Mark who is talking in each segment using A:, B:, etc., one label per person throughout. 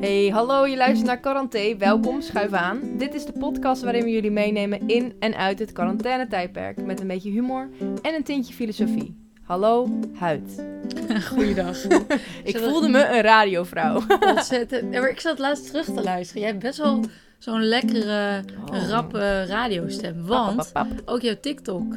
A: Hey, hallo, je luistert naar Quaranté. Welkom, schuif aan. Dit is de podcast waarin we jullie meenemen in en uit het quarantaine-tijdperk. Met een beetje humor en een tintje filosofie. Hallo, huid.
B: Goeiedag.
A: Ik voelde me een radiovrouw.
B: Ontzettend. Maar ik zat laatst terug te luisteren. Jij hebt best wel zo'n lekkere,
A: Oh.
B: rappe radiostem. Want
A: Pap, pap, pap.
B: ook jouw TikTok.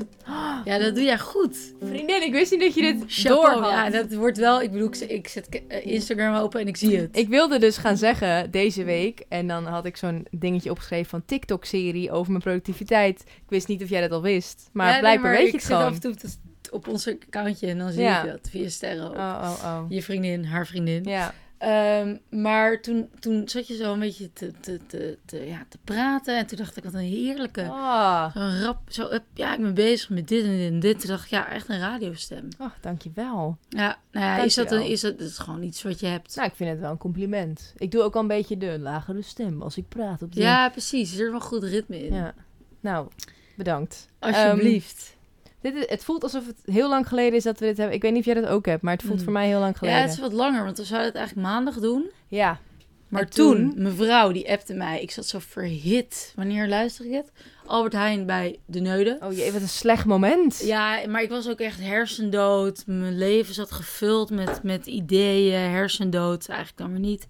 B: Ja, dat doe jij goed.
A: Vriendin, ik wist niet dat je dit door had.
B: Ja, dat wordt wel... Ik bedoel, ik, ik zet eh, Instagram open en ik zie het.
A: Ik wilde dus gaan zeggen deze week, en dan had ik zo'n dingetje opgeschreven van TikTok-serie over mijn productiviteit. Ik wist niet of jij dat al wist, maar
B: Ja, nee,
A: blijkbaar weet je
B: ik
A: het
B: zit
A: gewoon.
B: af en toe op, op ons accountje en dan zie
A: Ja.
B: ik dat via sterren. ook.
A: Oh, oh, oh.
B: Je vriendin, haar vriendin.
A: Ja.
B: Ehm, maar toen, toen zat je zo een beetje te, te, te, te, ja, te praten. En toen dacht ik, wat een heerlijke...
A: Ah,
B: Zo'n rap, zo, ja, ik ben bezig met dit en dit en dit. Toen dacht ik, ja, echt een radiostem.
A: oh, dankjewel.
B: Ja, nou ja, is dat, een, is dat, dat is gewoon iets wat je hebt.
A: Nou, ik vind het wel een compliment. Ik doe ook al een beetje de lagere stem als ik praat op de...
B: ja, precies. Er zit wel goed ritme in.
A: Ja. Nou, bedankt.
B: Alsjeblieft.
A: Dit is, het voelt alsof het heel lang geleden is dat we dit hebben. Ik weet niet of jij dat ook hebt, maar het voelt
B: Mm.
A: voor mij heel lang geleden.
B: ja, het is wat langer, want we zouden het eigenlijk maandag doen.
A: Ja.
B: Maar
A: En
B: toen, mevrouw, die appte mij. Ik zat zo verhit. Wanneer luister ik het? Albert Heijn bij De Neuden.
A: Oh jee, wat een slecht moment.
B: Ja, maar ik was ook echt hersendood. Mijn leven zat gevuld met, met ideeën, hersendood. Eigenlijk dan weer niet.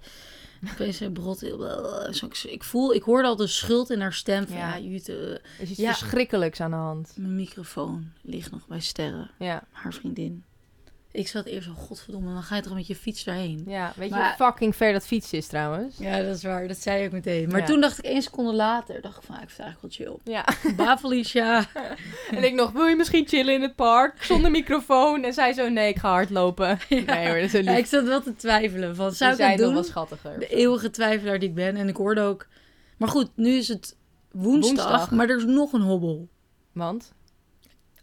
B: Opeens zei Brot eh, ik- voel, ik hoorde al de schuld in haar stem. Van,
A: Ja.
B: ja, Jute,
A: is iets
B: Ja.
A: verschrikkelijks aan de hand.
B: mijn microfoon ligt nog bij Sterren,
A: Ja.
B: haar vriendin. Ik zat eerst al, godverdomme, dan ga je toch met je fiets daarheen.
A: ja. Weet je hoe fucking ver dat fietsen is trouwens?
B: Ja, dat is waar. Dat zei je ook meteen. Maar
A: Ja.
B: toen dacht ik één seconde later, dacht ik van, ah, ik vind eigenlijk wel chill.
A: Ja.
B: Bavelicia.
A: En ik nog, wil je misschien chillen in het park zonder microfoon? En zij zo, nee, ik ga hardlopen. Nee hoor, dat is een
B: Ja,
A: lief.
B: ik zat wel te twijfelen. Van, zou
A: Die
B: ik het
A: nog
B: doen?
A: wel schattiger.
B: De eeuwige twijfelaar die ik ben. En ik hoorde ook... Maar goed, nu is het woensdag,
A: Woensdag.
B: maar er is nog een hobbel.
A: Want?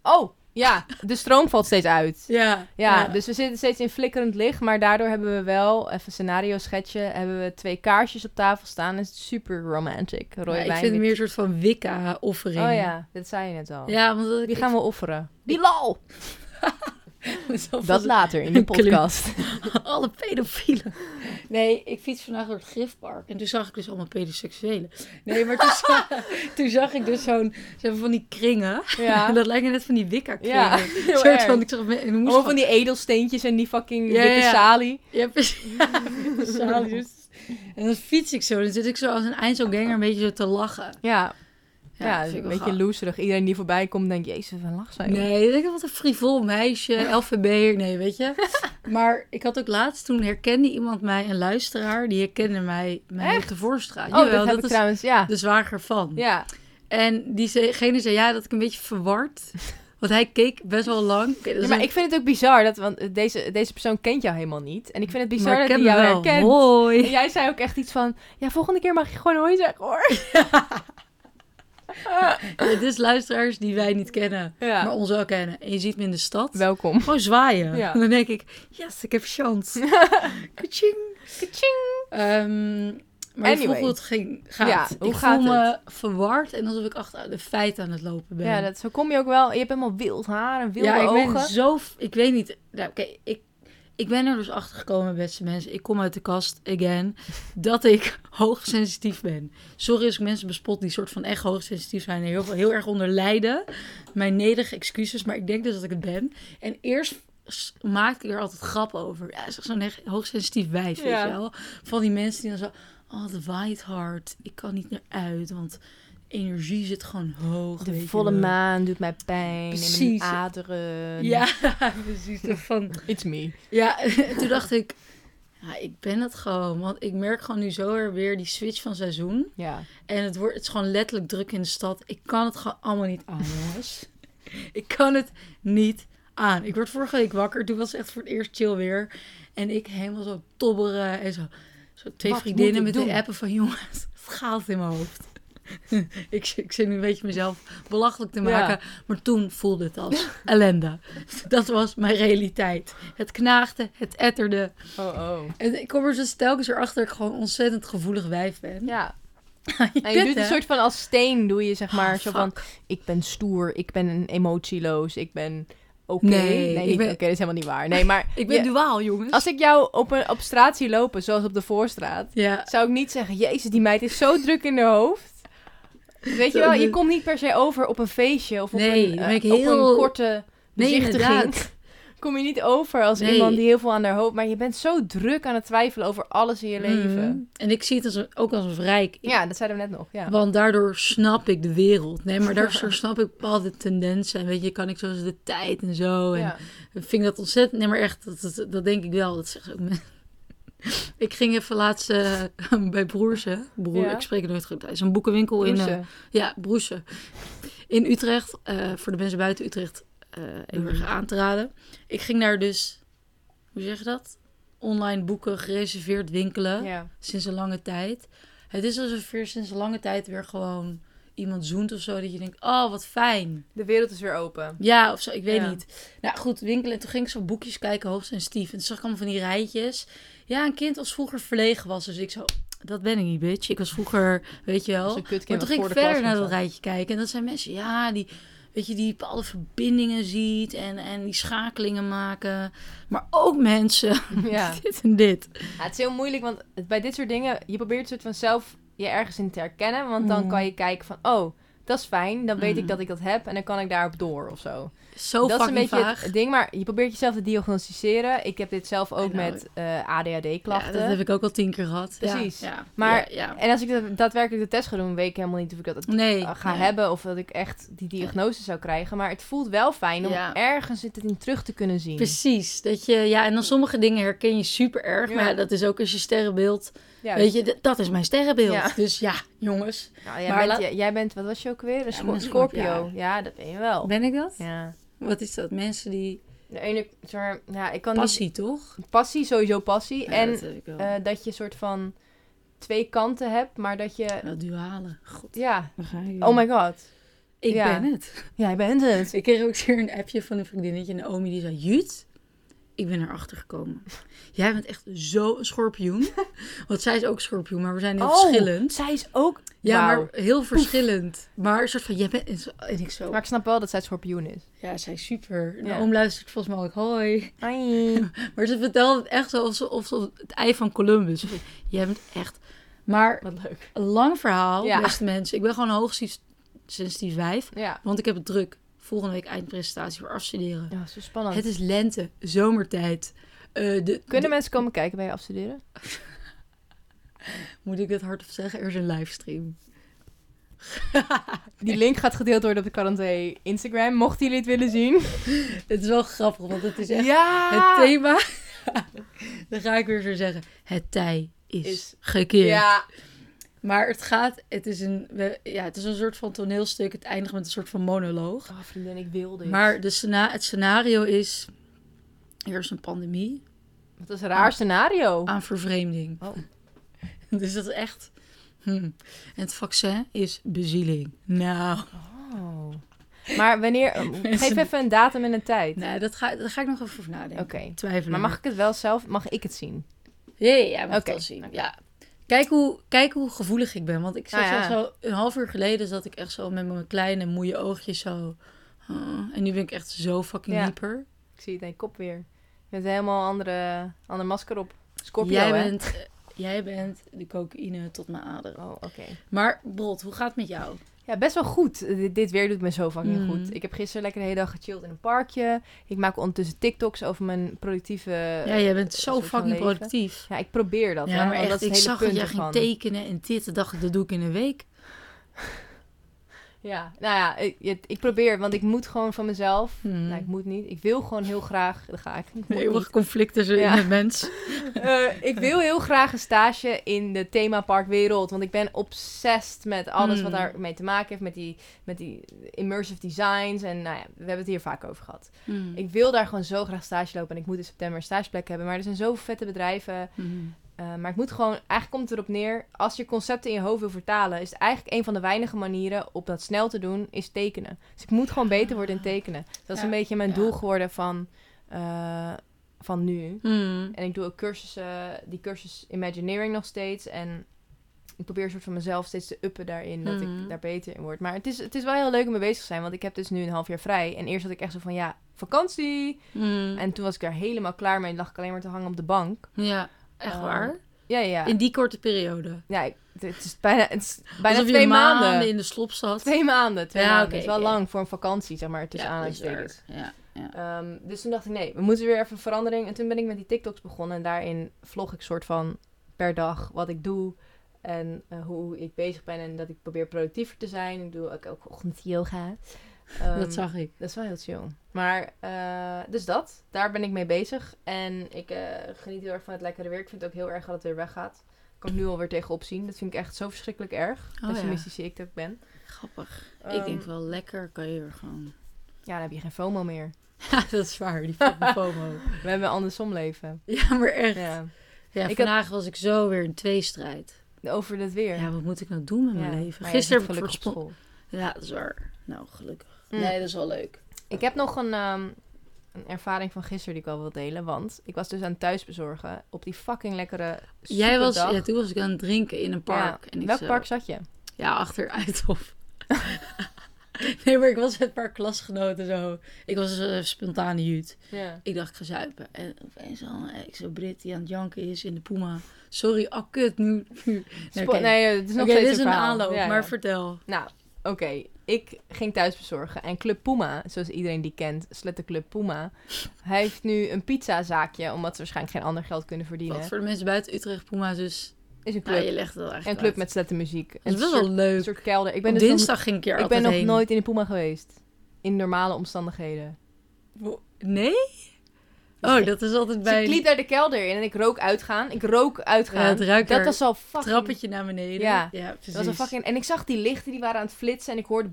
A: Oh, ja. De stroom valt steeds uit.
B: Ja,
A: Ja, dus we zitten steeds in flikkerend licht. Maar daardoor hebben we wel, even scenario schetsje, hebben we twee kaarsjes op tafel staan. Dat is super romantic. Rode
B: Ja, ik vind het meer een soort van Wicca-offering.
A: Oh ja, dat zei je net al.
B: Ja, want dat,
A: Wie gaan we offeren? Bilal!
B: we...
A: Dat later in de podcast.
B: Alle pedofielen. Nee, ik fiets vandaag door het Griffpark. En toen zag ik dus allemaal pedoseksuelen. Nee, maar toen, zag, toen zag ik dus zo'n... Ze hebben van die kringen.
A: Ja.
B: dat lijken net van die Wicca-kringen.
A: Ja,
B: soort
A: erg.
B: van... Ik zag, moest van...
A: van die edelsteentjes en die fucking
B: Ja,
A: witte
B: ja.
A: salie.
B: Ja, precies. Ja, Salius. En dan fiets ik zo. Dan zit ik zo als een eindselganger een beetje zo te lachen.
A: Ja, ja, een beetje
B: gaaf.
A: loeserig. Iedereen die voorbij komt denkt, jezus, wat lach zij.
B: Nee, ik denk wat een frivol meisje, LVB'er, nee, weet je. Maar ik had ook laatst, toen herkende iemand mij, een luisteraar, die herkende mij, mij
A: Echt?
B: op de Voorstra.
A: Oh,
B: Jawel,
A: dat heb ik
B: is
A: trouwens, ja.
B: de zwager van.
A: Ja,
B: En diegene zei, ja, dat ik een beetje verward. Want hij keek best wel lang.
A: Ja, maar
B: een-
A: ik vind het ook bizar, dat, want deze, deze persoon kent jou helemaal niet. En ik vind het bizar dat hij jou herkent.
B: Hoi.
A: En jij zei ook echt iets van, ja, volgende keer mag je gewoon hoi zeggen, hoor.
B: Het is luisteraars die wij niet kennen,
A: Ja.
B: maar ons wel kennen. En je ziet me in de stad.
A: Welkom.
B: Gewoon zwaaien.
A: Ja.
B: En dan denk ik, yes, ik heb chance. Kaching.
A: Kaching.
B: Ehm, maar vroeg
A: Anyway.
B: hoe het ging, gaat.
A: Ja, hoe
B: ik
A: gaat
B: voel me verward en alsof ik achter de feiten aan het lopen ben.
A: Ja, dat, zo kom je ook wel. Je hebt helemaal wild haar en wilde
B: ja, ik
A: ogen.
B: ben zo... Ik weet niet... Nou, Oké, ik, ik ben er dus achter gekomen, beste mensen. Ik kom uit de kast, again, dat ik hoogsensitief ben. Sorry als ik mensen bespot die soort van echt hoogsensitief zijn... en heel, heel erg onder lijden. Mijn nederige excuses, maar ik denk dus dat ik het ben. En eerst maakte ik er altijd grap over. Ja, zeg zo'n echt hoogsensitief wijf, weet
A: Ja.
B: je wel. Van die mensen die dan zo... Oh, het waait hard. Ik kan niet meer uit, want energie zit gewoon hoog.
A: De volle
B: wel.
A: maan doet mij pijn in
B: Precies.
A: mijn aderen.
B: Ja, precies. Van,
A: It's me.
B: ja, toen dacht ik, ja, ik ben het gewoon. Want ik merk gewoon nu zo er weer die switch van seizoen.
A: Ja.
B: En het, wordt, het is gewoon letterlijk druk in de stad. Ik kan het gewoon allemaal niet aan, jongens. ik kan het niet aan. Ik word vorige week wakker. Toen was het echt voor het eerst chill weer. En ik helemaal zo tobberen en zo. Zo twee
A: Wat
B: vriendinnen met de appen van jongens, het gaat in mijn hoofd. ik, ik zit nu een beetje mezelf belachelijk te
A: Ja.
B: maken. Maar toen voelde het als ellende. Dat was mijn realiteit. Het knaagde, het etterde.
A: Oh, oh.
B: En ik kom er dus telkens erachter dat ik gewoon ontzettend gevoelig wijf ben.
A: Ja.
B: je
A: En je
B: kut,
A: doet een soort van als steen, doe je zeg maar
B: Oh,
A: zo van, ik ben stoer, ik ben emotieloos, ik ben oké.
B: Nee,
A: Nee,
B: ben-
A: oké, dat is helemaal niet waar. Nee, maar
B: Ik ben
A: je-
B: duaal, jongens.
A: als ik jou op, een, op straat zie lopen, zoals op de voorstraat,
B: Ja,
A: zou ik niet zeggen, jezus, die meid is zo druk in haar hoofd. Weet je wel, je
B: druk.
A: komt niet per se over op een feestje of op,
B: Nee,
A: een, eh,
B: ik
A: op
B: heel-
A: een korte
B: nee,
A: bezichtiging.
B: inderdaad.
A: Kom je niet over als
B: Nee.
A: iemand die heel veel aan haar hoofd... Maar je bent zo druk aan het twijfelen over alles in je leven.
B: Mhm. En ik zie het als een- ook als een verrijk.
A: Ja, dat zeiden we net nog. Ja.
B: Want daardoor snap ik de wereld. Nee, maar daardoor snap ik bepaalde tendensen. En weet je, kan ik zoals de tijd en zo. En
A: Ja.
B: ik vind dat ontzettend... Nee, maar echt, dat, dat, dat denk ik wel. Dat zegt ook Ik ging even laatst eh, bij Broersen. Broer,
A: Ja.
B: ik spreek het nooit goed uit. Zo'n boekenwinkel in...
A: Broesen.
B: ja, Broersen. In Utrecht. eh, voor de mensen buiten Utrecht heel erg aan te raden. Ik ging daar dus... Hoe zeg je dat? Online boeken gereserveerd winkelen
A: ja.
B: sinds een lange tijd. Het is alsof er sinds een lange tijd weer gewoon iemand zoent of zo. Dat je denkt, oh, wat fijn.
A: De wereld is weer open.
B: Ja, of zo, ik weet
A: Ja.
B: niet. Nou goed, winkelen. En toen ging ik zo boekjes kijken, hoogsensitief. En toen zag ik allemaal van die rijtjes. Ja, een kind als vroeger verlegen was. Dus ik zo, dat ben ik niet, bitch. Ik was vroeger, weet je wel. Maar toen ging ik
A: de
B: verder naar dat rijtje kijken. En dat zijn mensen, ja, die, weet je, die bepaalde verbindingen ziet. En, en die schakelingen maken. Maar ook mensen,
A: Ja.
B: dit en dit.
A: Ja, het is heel moeilijk, want het- bij dit soort dingen... Je probeert soort van zelf je ergens in te herkennen. Want dan
B: Mhm.
A: kan je kijken van... Oh, dat is fijn. Dan weet ik dat ik dat heb. En dan kan ik daarop door of zo.
B: Zo
A: dat is een beetje
B: vaag.
A: het ding. Maar je probeert jezelf te diagnosticeren. Ik heb dit zelf ook met eh, ADHD-klachten.
B: Ja, dat heb ik ook al tien keer gehad.
A: Precies.
B: Ja,
A: Maar-
B: ja.
A: En als ik daadwerkelijk de test ga doen, weet ik helemaal niet of ik dat
B: nee,
A: uh, ga
B: nee.
A: hebben of dat ik echt die diagnose zou krijgen. Maar het voelt wel fijn om ergens het in terug te kunnen zien.
B: Precies. Dat je, ja, en dan sommige dingen herken je super erg. Maar dat is ook als je sterrenbeeld.
A: Juist.
B: Weet je, d- dat is mijn sterrenbeeld.
A: Ja.
B: Dus ja, jongens.
A: Nou, jij,
B: Maar
A: bent,
B: laat-
A: jij, bent, wat was je ook weer? Een
B: Ja,
A: Scorpio. Ja. dat ben je wel.
B: Ben ik dat?
A: Ja.
B: Wat is dat? Mensen die...
A: De ene, maar, ja, ik kan
B: Passie, toch?
A: Passie, sowieso passie. En
B: dat
A: eh, dat je soort van twee kanten hebt, maar dat je...
B: Wel dualen. God,
A: Ja.
B: je?
A: Oh my god.
B: Ik ben het.
A: Jij bent het.
B: Ik kreeg ook weer een appje van een vriendinnetje, Naomi, die zei... Jut, ik ben erachter gekomen. Jij bent echt zo een schorpioen. Want zij is ook schorpioen, maar we zijn heel
A: Oh,
B: verschillend.
A: zij is ook...
B: Ja, maar heel verschillend. Maar een soort van, jij bent... En ik zo...
A: Maar ik snap wel dat zij schorpioen is.
B: Ja, zij is super.
A: Ja.
B: Naomi luistert volgens mij ook, hoi. Maar ze vertelt het echt zo of ze, of ze het ei van Columbus. Jij bent echt... Maar
A: Wat leuk.
B: een lang verhaal,
A: Ja.
B: beste mensen. Ik ben gewoon hoogsensitief wijf.
A: Ja.
B: Want ik heb het druk. Volgende week eindpresentatie voor afstuderen.
A: Ja, zo spannend.
B: Het is lente, zomertijd. Eh, de,
A: Kunnen
B: de-
A: mensen komen kijken bij je afstuderen?
B: moet ik het hardop zeggen? Er is een livestream.
A: Die link gaat gedeeld worden op de Quaranté Instagram. Mochten jullie het willen zien.
B: Het is wel grappig, want het is echt
A: Ja!
B: het thema. Dan ga ik weer zo zeggen. Het tij is,
A: Is-
B: gekeerd.
A: Ja.
B: Maar het gaat, het is, een, ja, het is een soort van toneelstuk. Het eindigt met een soort van monoloog.
A: Oh, vriendin, ik wil dit.
B: Maar de scena- het scenario is... Er is een pandemie
A: Wat is een raar scenario.
B: aan vervreemding.
A: Oh.
B: Dus dat is echt... hm. En het vaccin is bezieling. Nou,
A: Oh. Maar wanneer... Geef
B: Mensen-
A: even een datum en een tijd.
B: nee, dat ga, daar ga ik nog even over nadenken.
A: Oké.
B: Twijfelen.
A: Maar mag ik het wel zelf... Mag ik het zien?
B: Ja, ja, ja, mag
A: Oké.
B: het wel zien. Ja. Kijk hoe, kijk hoe gevoelig ik ben. Want ik zat
A: ja.
B: zo, een half uur geleden zat ik echt zo met mijn kleine moeie oogjes zo. ah. en nu ben ik echt zo fucking
A: Ja.
B: hyper.
A: Ik zie het aan je kop weer. Je hebt een helemaal andere, ander masker op. Scorpio,
B: jij,
A: hè?
B: bent, eh, jij bent de cocaïne tot mijn aderen.
A: Oh, oké.
B: Maar Brot, hoe gaat het met jou?
A: Ja, best wel goed. Eh, Dit, weer doet me zo fucking
B: Mm.
A: goed. Ik heb gisteren lekker de hele dag gechilled in een parkje. Ik maak ondertussen TikToks over mijn productieve...
B: ja, jij bent zo
A: soort van
B: fucking productief.
A: Ja, ik probeer dat.
B: Ja, maar echt,
A: dat
B: ik
A: hele
B: zag dat jij ging tekenen en dit. Dacht ik, dat doe ik in een week.
A: Ja, nou ja, ik, ik probeer, want ik moet gewoon van mezelf.
B: Hmm.
A: Nou, ik moet niet. Ik wil gewoon heel graag. Daar ga ik. ik
B: Eeuwig
A: niet.
B: conflict tussen
A: Ja.
B: met mens.
A: Eh, ik wil heel graag een stage in de themaparkwereld. Want ik ben obsessed met alles
B: Hmm.
A: wat daarmee te maken heeft. Met die, met die immersive designs. En nou ja, we hebben het hier vaak over gehad.
B: Hmm.
A: Ik wil daar gewoon zo graag stage lopen. En ik moet in september een stageplek hebben. Maar er zijn zoveel vette bedrijven.
B: Hmm.
A: Eh, maar ik moet gewoon, eigenlijk komt het erop neer, als je concepten in je hoofd wil vertalen, is het eigenlijk een van de weinige manieren om dat snel te doen, is tekenen. Dus ik moet gewoon beter worden in tekenen. Dat is
B: Ja,
A: een beetje mijn
B: ja.
A: doel geworden van, eh, van nu.
B: Hmm.
A: En ik doe ook cursussen, die cursus Imagineering nog steeds. En ik probeer een soort van mezelf steeds te uppen daarin, dat ik daar beter in word. Maar het is, het is wel heel leuk om mee bezig te zijn, want ik heb dus nu een half jaar vrij. En eerst had ik echt zo van, ja, vakantie.
B: Mm.
A: En toen was ik er helemaal klaar mee. lag ik alleen maar te hangen op de bank.
B: Ja, echt
A: Eh,
B: waar?
A: Ja, ja.
B: In die korte periode.
A: ja ik- het is bijna, het is bijna
B: Alsof
A: twee
B: je
A: maanden.
B: maanden in de slop zat.
A: Twee maanden. Twee
B: Ja,
A: maanden. is wel lang voor een vakantie, zeg maar, tussen
B: ja,
A: aanhalingstekens.
B: Ja, ja.
A: Ehm, dus toen dacht ik, nee, we moeten weer even verandering. En toen ben ik met die TikToks begonnen. En daarin vlog ik soort van per dag wat ik doe. En eh, hoe ik bezig ben. En dat ik probeer productiever te zijn. Ik doe ook, ook ochtend yoga. Ehm,
B: dat zag ik.
A: Dat is wel heel chill. Maar, eh, dus dat. Daar ben ik mee bezig. En ik eh, geniet heel erg van het lekkere weer. Ik vind het ook heel erg dat het weer weggaat. Kan ik nu alweer tegenop zien. Dat vind ik echt zo verschrikkelijk erg.
B: Oh,
A: Pessimistische ik dat ik ben.
B: Grappig. ik
A: Ehm,
B: denk wel lekker kan je er gewoon...
A: Ja, dan heb je geen FOMO meer.
B: Ja, dat is waar. Die FOMO.
A: We hebben een andersom leven.
B: Ja, maar echt. Ja,
A: Ja. Ik
B: vandaag was ik zo weer in tweestrijd.
A: Over het weer.
B: Ja, wat moet ik nou doen met mijn
A: Ja,
B: leven? Gisteren heb ik voor
A: school.
B: Ja, dat is waar. Nou, gelukkig.
A: Mm.
B: Nee, dat is wel leuk.
A: Ik heb nog een, ehm, een ervaring van gisteren die ik wel wil delen. Want ik was dus aan het thuisbezorgen op die fucking lekkere
B: Jij was, ja, toen was ik aan het drinken in een park.
A: Ja,
B: En ik
A: Welk
B: zo-
A: park zat je?
B: Ja, achteruit of. nee, maar ik was met een paar klasgenoten zo. Ik was een spontane jut.
A: Ja.
B: Ik dacht, ik ga zuipen. En opeens al, ik zo Brit die aan het janken is in de Puma. Sorry, ah kut, nu... nu. Nee,
A: het is nog
B: Oké,
A: steeds
B: dit is een
A: verhaal.
B: aanloop,
A: Ja,
B: maar
A: ja.
B: vertel.
A: Nou, oké. Ik ging thuis bezorgen. En Club Puma, zoals iedereen die kent, Club Puma... hij heeft nu een pizzazaakje, omdat ze waarschijnlijk geen ander geld kunnen verdienen.
B: Wat voor de mensen buiten Utrecht, Puma dus...
A: Is een club.
B: je legt het wel echt
A: een club met slettenmuziek.
B: Dat is
A: Een
B: best
A: soort-
B: wel leuk.
A: Een soort kelder. Ik ben, dus nog,
B: dinsdag ging ik keer
A: ik ben nog
B: heen.
A: nooit in de Puma geweest. In normale omstandigheden.
B: Nee? Oh, dat is altijd
A: Dus
B: bij
A: ik liep daar de kelder in en ik rook uitgaan. Ik rook uitgaan.
B: Ja, het
A: dat was al fucking...
B: trappetje naar beneden.
A: Ja,
B: precies.
A: Dat was een fucking... En ik zag die lichten, die waren aan het flitsen. En ik hoorde...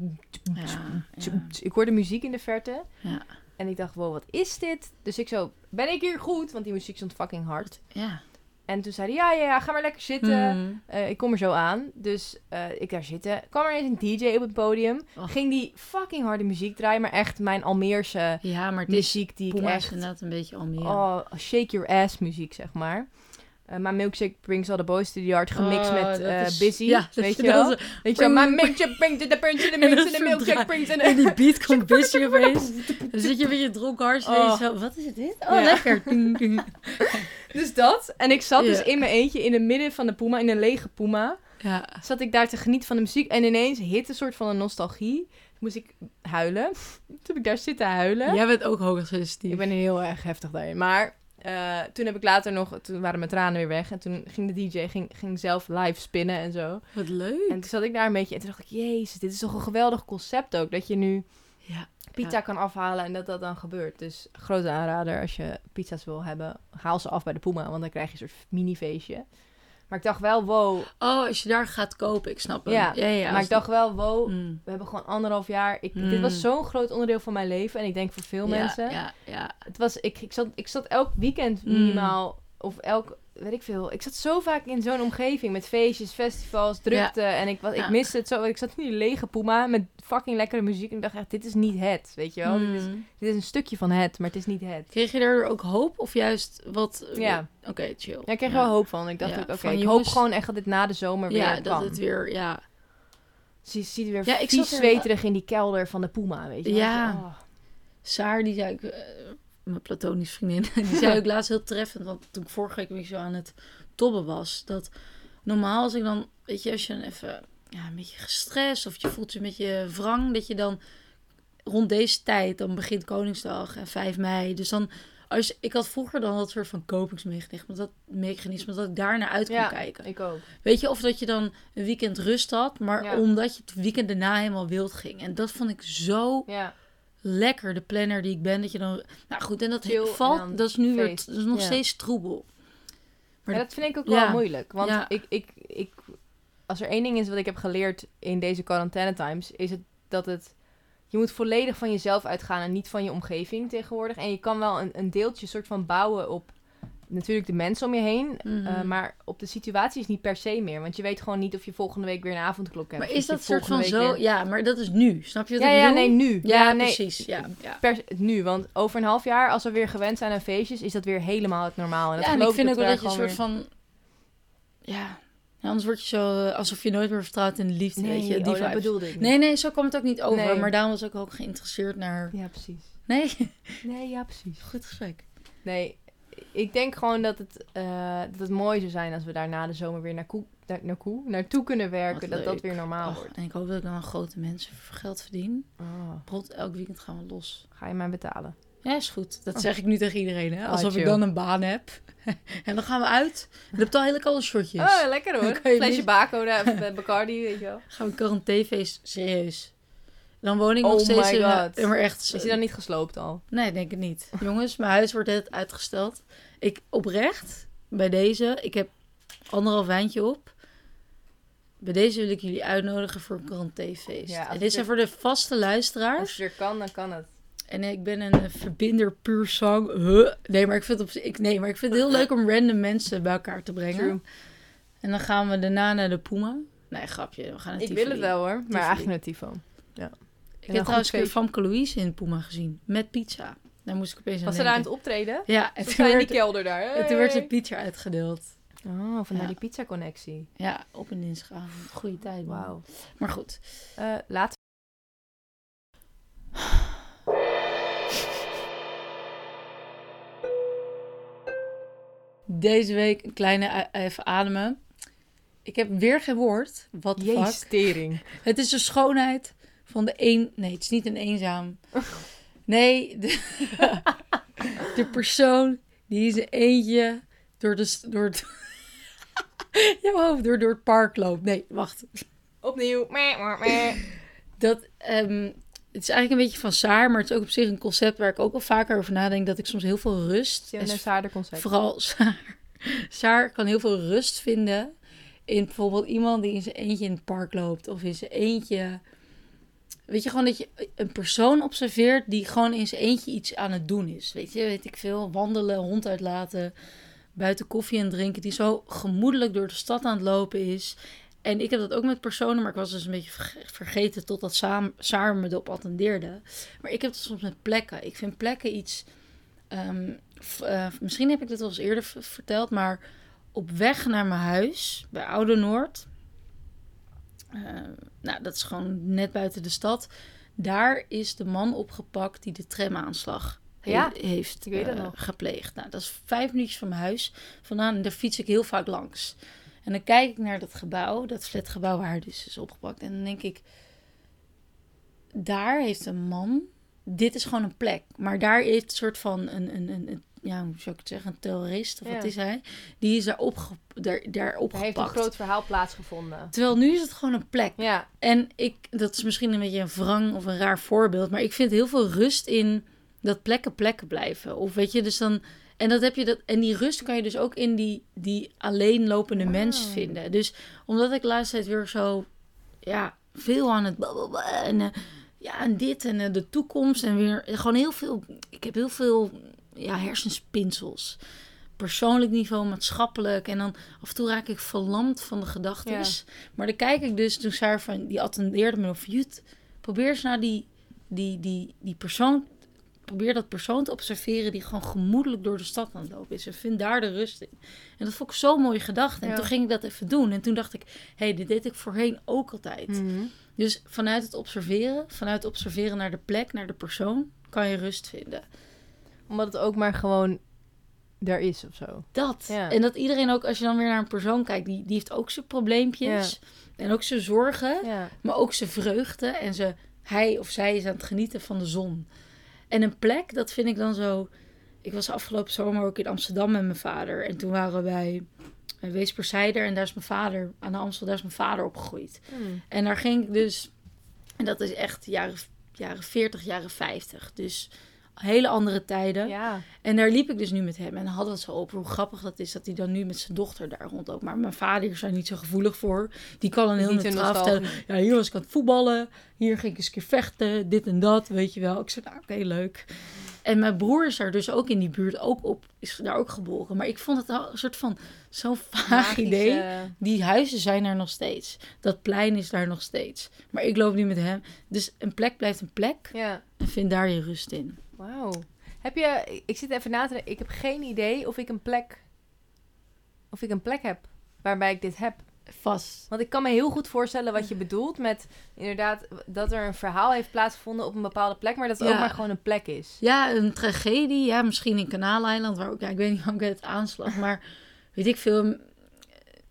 B: Ja.
A: Ik hoorde muziek in de verte.
B: Ja.
A: En ik dacht, wow, wat is dit? Dus ik zo, ben ik hier goed? Want die muziek stond fucking hard.
B: ja.
A: En toen zei hij, ja, ja, ja, ga maar lekker zitten.
B: Hmm.
A: Eh, ik kom er zo aan. Dus eh, ik daar zitten. kwam er eens een DJ op het podium. Ging die fucking harde muziek draaien. Maar echt mijn Almeerse
B: Ja, maar
A: muziek die ik echt...
B: inderdaad een beetje Almere.
A: Oh, shake your ass muziek, zeg maar. My milkshake brings all the boys to the yard. Gemixt
B: Oh,
A: met eh,
B: is-
A: Busy.
B: Ja,
A: weet je wel?
B: is-
A: Weet je milkshake brings to the punch in the
B: En
A: mix. And the milkshake brings in
B: En
A: the...
B: die beat komt busy opeens. Dan zit je met je dronken
A: Oh.
B: zo, wat is dit? Oh,
A: Ja.
B: lekker.
A: Dus dat. En ik zat dus in mijn eentje in het midden van de Puma, in een lege Puma.
B: Ja.
A: Zat ik daar te genieten van de muziek. En ineens hit een soort van een nostalgie. Moest ik huilen. Toen heb ik daar zitten huilen.
B: Jij bent ook hoogsensitief.
A: Ik ben heel erg heftig daarin. Maar eh, toen heb ik later nog... Toen waren mijn tranen weer weg. En toen ging de DJ ging, ging zelf live spinnen en zo.
B: Wat leuk.
A: En toen zat ik daar een beetje... En toen dacht ik, jezus, dit is toch een geweldig concept ook. Dat je nu
B: Ja.
A: pizza
B: Ja.
A: kan afhalen en dat dat dan gebeurt. Dus grote aanrader als je pizza's wil hebben. Haal ze af bij de Puma, want dan krijg je een soort mini-feestje. Maar ik dacht wel, wow.
B: Oh, als je daar gaat kopen, ik snap het.
A: Ja,
B: ja, ja,
A: maar ik dacht wel, wow.
B: Mm.
A: We hebben gewoon anderhalf jaar. Ik, Dit
B: Mm.
A: was zo'n groot onderdeel van mijn leven. En ik denk voor veel
B: ja,
A: mensen.
B: Ja, ja.
A: Het was, ik, ik, zat, ik zat elk weekend
B: Mm.
A: minimaal. Of elk, weet ik veel. Ik zat zo vaak in zo'n omgeving. Met feestjes, festivals, drukte. En ik, was, ik
B: Ja.
A: miste het zo. Ik zat in die lege Puma met fucking lekkere muziek. En ik dacht echt, dit is niet het. Weet je wel? Dit, is,
B: Mm.
A: dit is een stukje van het, maar het is niet het.
B: Kreeg je daardoor ook hoop of juist wat...
A: Ja.
B: Oké, chill.
A: Ja, ik kreeg er wel hoop van. Ik dacht
B: Ja,
A: ook, oké,
B: van
A: ik
B: jongens-
A: hoop gewoon echt dat dit na de zomer weer
B: Ja, dat
A: kan.
B: het weer, ja.
A: Ze ziet weer
B: Ja, ik
A: vies
B: er-
A: zweterig in die kelder van de Puma, weet je wel.
B: Ja.
A: Oh.
B: Saar, die zei ik, mijn platonische vriendin, die zei ook laatst heel treffend, want toen ik vorige week weer zo aan het tobben was, dat normaal als ik dan, weet je, als je dan even ja, een beetje gestrest of je voelt je een beetje wrang, dat je dan rond deze tijd, dan begint Koningsdag en 5 mei, dus dan, als, ik had vroeger dan dat soort van kopingsmechanisme, dat, mechanisme, dat ik daar naar uit kon
A: Ja,
B: kijken.
A: ik ook.
B: Weet je, of dat je dan een weekend rust had, maar
A: Ja.
B: omdat je het weekend daarna helemaal wild ging. En dat vond ik zo
A: Ja,
B: lekker, de planner die ik ben. Dat je dan. Nou goed, en dat
A: Chill
B: valt. Dat is nu weer. Dat is nog
A: Ja.
B: steeds troebel. Maar
A: ja, dat vind ik ook wel moeilijk. Want
B: Ja.
A: ik, ik, ik, als er één ding is wat ik heb geleerd in deze quarantaine times, is het dat het... Je moet volledig van jezelf uitgaan en niet van je omgeving tegenwoordig. En je kan wel een, een deeltje soort van bouwen op natuurlijk de mensen om je heen.
B: Mhm.
A: eh, maar op de situatie is niet per se meer. Want je weet gewoon niet of je volgende week weer een avondklok hebt.
B: Maar is dat soort van zo?
A: weer-
B: Ja, maar dat is nu. Snap je wat
A: Ja,
B: ik
A: ja,
B: bedoel?
A: nee, nu.
B: Ja,
A: nee,
B: precies. Ja, ja.
A: Per, nu, want over een half jaar, als we weer gewend zijn aan feestjes, is dat weer helemaal het normaal. En dat
B: ja, en ik vind ook wel dat je een soort van. Ja. ja, anders word je zo. eh, alsof je nooit meer vertrouwt in de liefde. weet je, die
A: oh, dat bedoelde ik niet.
B: Nee, nee, zo kwam het ook niet over.
A: Nee.
B: Maar daarom was ik ook geïnteresseerd naar.
A: Ja, precies.
B: Nee?
A: Nee, ja, precies.
B: Goed gesprek.
A: Nee, ik denk gewoon dat het, eh, dat het mooi zou zijn als we daar na de zomer weer naar koe, naar, naar koe, naartoe kunnen werken. Dat dat weer normaal
B: Och,
A: wordt.
B: en ik hoop dat ik dan grote mensen geld verdien.
A: Oh,
B: Bijvoorbeeld elk weekend gaan we los.
A: ga je mij betalen?
B: Ja, is goed. Dat
A: Oh.
B: zeg ik nu tegen iedereen, hè.
A: Ah,
B: Alsof ik dan een baan heb. en dan gaan we uit. Dan heb je al hele koude shortjes.
A: Oh, lekker hoor. Flesje
B: niet-
A: Baco, eh, Bacardi, weet je wel.
B: Gaan we een quarantainefeest. Serieus. Dan woon ik nog
A: Oh
B: steeds in...
A: God.
B: Maar echt...
A: Is hij dan niet gesloopt al?
B: Nee, denk ik niet. Jongens, mijn huis wordt het uitgesteld. Ik oprecht, bij deze, ik heb anderhalf wijntje op. Bij deze wil ik jullie uitnodigen voor een quarantainefeest.
A: Ja, als
B: en dit zijn voor de vaste
A: Als
B: luisteraars.
A: het weer kan, dan kan het.
B: En ik ben een verbinder puur zang. Huh. Nee, maar ik vind het op, ik, nee, maar ik vind het heel leuk om random mensen bij elkaar te brengen.
A: True.
B: En dan gaan we daarna naar de Puma. Nee, grapje. We gaan naar
A: Ik wil het wel hoor, maar eigenlijk naar Tifo.
B: Ik heb trouwens een keer Famke Louise in Puma gezien. Met pizza. Daar moest ik opeens aan
A: Was ze daar aan het optreden?
B: Ja, en
A: Ze
B: toen
A: staan in die
B: werd,
A: kelder daar.
B: en toen werd
A: Hey.
B: er pizza uitgedeeld.
A: Oh, vandaar
B: Ja.
A: die pizza-connectie.
B: Ja, op en dinsdagavond. Goeie tijd.
A: Wauw.
B: Maar goed.
A: Eh laat.
B: Deze week een kleine even ademen. Ik heb weer geen woord. Wat de fuck. Het is de schoonheid van de een... Nee, het is niet een eenzaam. Nee, de, de persoon die in zijn eentje door, de, door, het, jouw hoofd door, door het park loopt. Nee, wacht.
A: Opnieuw. Meh, meh, meh.
B: Dat, ehm, het is eigenlijk een beetje van Saar, maar het is ook op zich een concept waar ik ook wel vaker over nadenk. Dat ik soms heel veel rust... En
A: een zwaarder concept.
B: Vooral Saar. Saar kan heel veel rust vinden in bijvoorbeeld iemand die in zijn eentje in het park loopt. Of in zijn eentje... Weet je, gewoon dat je een persoon observeert die gewoon in zijn eentje iets aan het doen is. Weet je, weet ik veel. Wandelen, hond uitlaten, buiten koffie en drinken. Die zo gemoedelijk door de stad aan het lopen is. En ik heb dat ook met personen, maar ik was dus een beetje verge- vergeten totdat Saar me erop attendeerde. Maar ik heb het soms met plekken. Ik vind plekken iets... ehm, eh, misschien heb ik dit wel eens eerder verteld, maar op weg naar mijn huis bij Oude Noord. Eh, nou, dat is gewoon net buiten de stad. Daar is de man opgepakt die de tramaanslag he- heeft
A: ik weet dat
B: eh,
A: nog.
B: gepleegd. Nou, dat is vijf minuutjes van mijn huis vandaan en daar fiets ik heel vaak langs. En dan kijk ik naar dat gebouw, dat flatgebouw waar hij dus is opgepakt. En dan denk ik, daar heeft een man, dit is gewoon een plek. Maar daar heeft een soort van een, een, een, een- ja, hoe zou ik het zeggen, een terrorist, of
A: Ja.
B: wat is hij? Die is daar, opge, daar, daar
A: Er heeft een
B: opgepakt.
A: groot verhaal plaatsgevonden.
B: Terwijl nu is het gewoon een plek.
A: Ja,
B: En ik, dat is misschien een beetje een wrang of een raar voorbeeld, maar ik vind heel veel rust in dat plekken plekken blijven. Of weet je, dus dan. En dat heb je dat. En die rust kan je dus ook in die, die alleenlopende
A: Wow.
B: mens vinden. Dus omdat ik de laatste tijd weer zo. Ja, veel aan het. En, eh, ja, en dit en eh, de toekomst. En weer. Gewoon heel veel. Ik heb heel veel. Ja, hersenspinsels. Persoonlijk niveau, maatschappelijk. En dan af en toe raak ik verlamd van de gedachten. Maar dan kijk ik dus, toen Saar van, die attendeerde me of Jut, probeer eens naar die, die, die, die persoon, probeer dat persoon te observeren die gewoon gemoedelijk door de stad aan het lopen is. En vind daar de rust in. En dat vond ik zo'n mooie gedachte. En
A: Ja.
B: toen ging ik dat even doen. En toen dacht ik, hé, hey, dit deed ik voorheen ook altijd.
A: Mhm.
B: Dus vanuit het observeren, vanuit het observeren naar de plek, naar de persoon, kan je rust vinden.
A: Omdat het ook maar gewoon er is of zo.
B: Dat.
A: Ja.
B: En dat iedereen ook, als je dan weer naar een persoon kijkt, die, die heeft ook zijn probleempjes. En ook zijn zorgen.
A: Ja.
B: maar ook zijn vreugde en ze, hij of zij is aan het genieten van de zon. En een plek, dat vind ik dan zo. Ik was afgelopen zomer ook in Amsterdam met mijn vader. En toen waren we bij Weesperzijder. En daar is mijn vader, aan de Amstel, daar is mijn vader opgegroeid.
A: Hmm.
B: En daar ging ik dus, en dat is echt jaren, jaren 40, jaren 50. Dus hele andere tijden.
A: Ja.
B: En daar liep ik dus nu met hem. En dan hadden we het zo over hoe grappig dat is dat hij dan nu met zijn dochter daar rondloopt. Maar mijn vader is daar niet zo gevoelig voor. Die kan een heel neutraal vertellen. Ja, hier was ik aan het voetballen. Hier ging ik eens een keer vechten. Dit en dat, weet je wel. Ik zei, nou, oké, leuk. En mijn broer is daar dus ook in die buurt ook op, is daar ook geboren. Maar ik vond het al een soort van zo'n vaag
A: Magische-
B: idee. Die huizen zijn er nog steeds. Dat plein is daar nog steeds. Maar ik loop nu met hem. Dus een plek blijft een plek.
A: Ja.
B: En vind daar je rust in.
A: Wauw. Heb je, ik zit even na te denken, ik heb geen idee of ik een plek, of ik een plek heb waarbij ik dit heb.
B: Vast.
A: Want ik kan me heel goed voorstellen wat je bedoelt met inderdaad dat er een verhaal heeft plaatsgevonden op een bepaalde plek, maar dat het
B: Ja.
A: ook maar gewoon een plek is.
B: Ja, een tragedie. Ja, misschien in Kanaaleiland, waar ook, ja, ik weet niet hoe ik het aanslag, maar weet ik veel,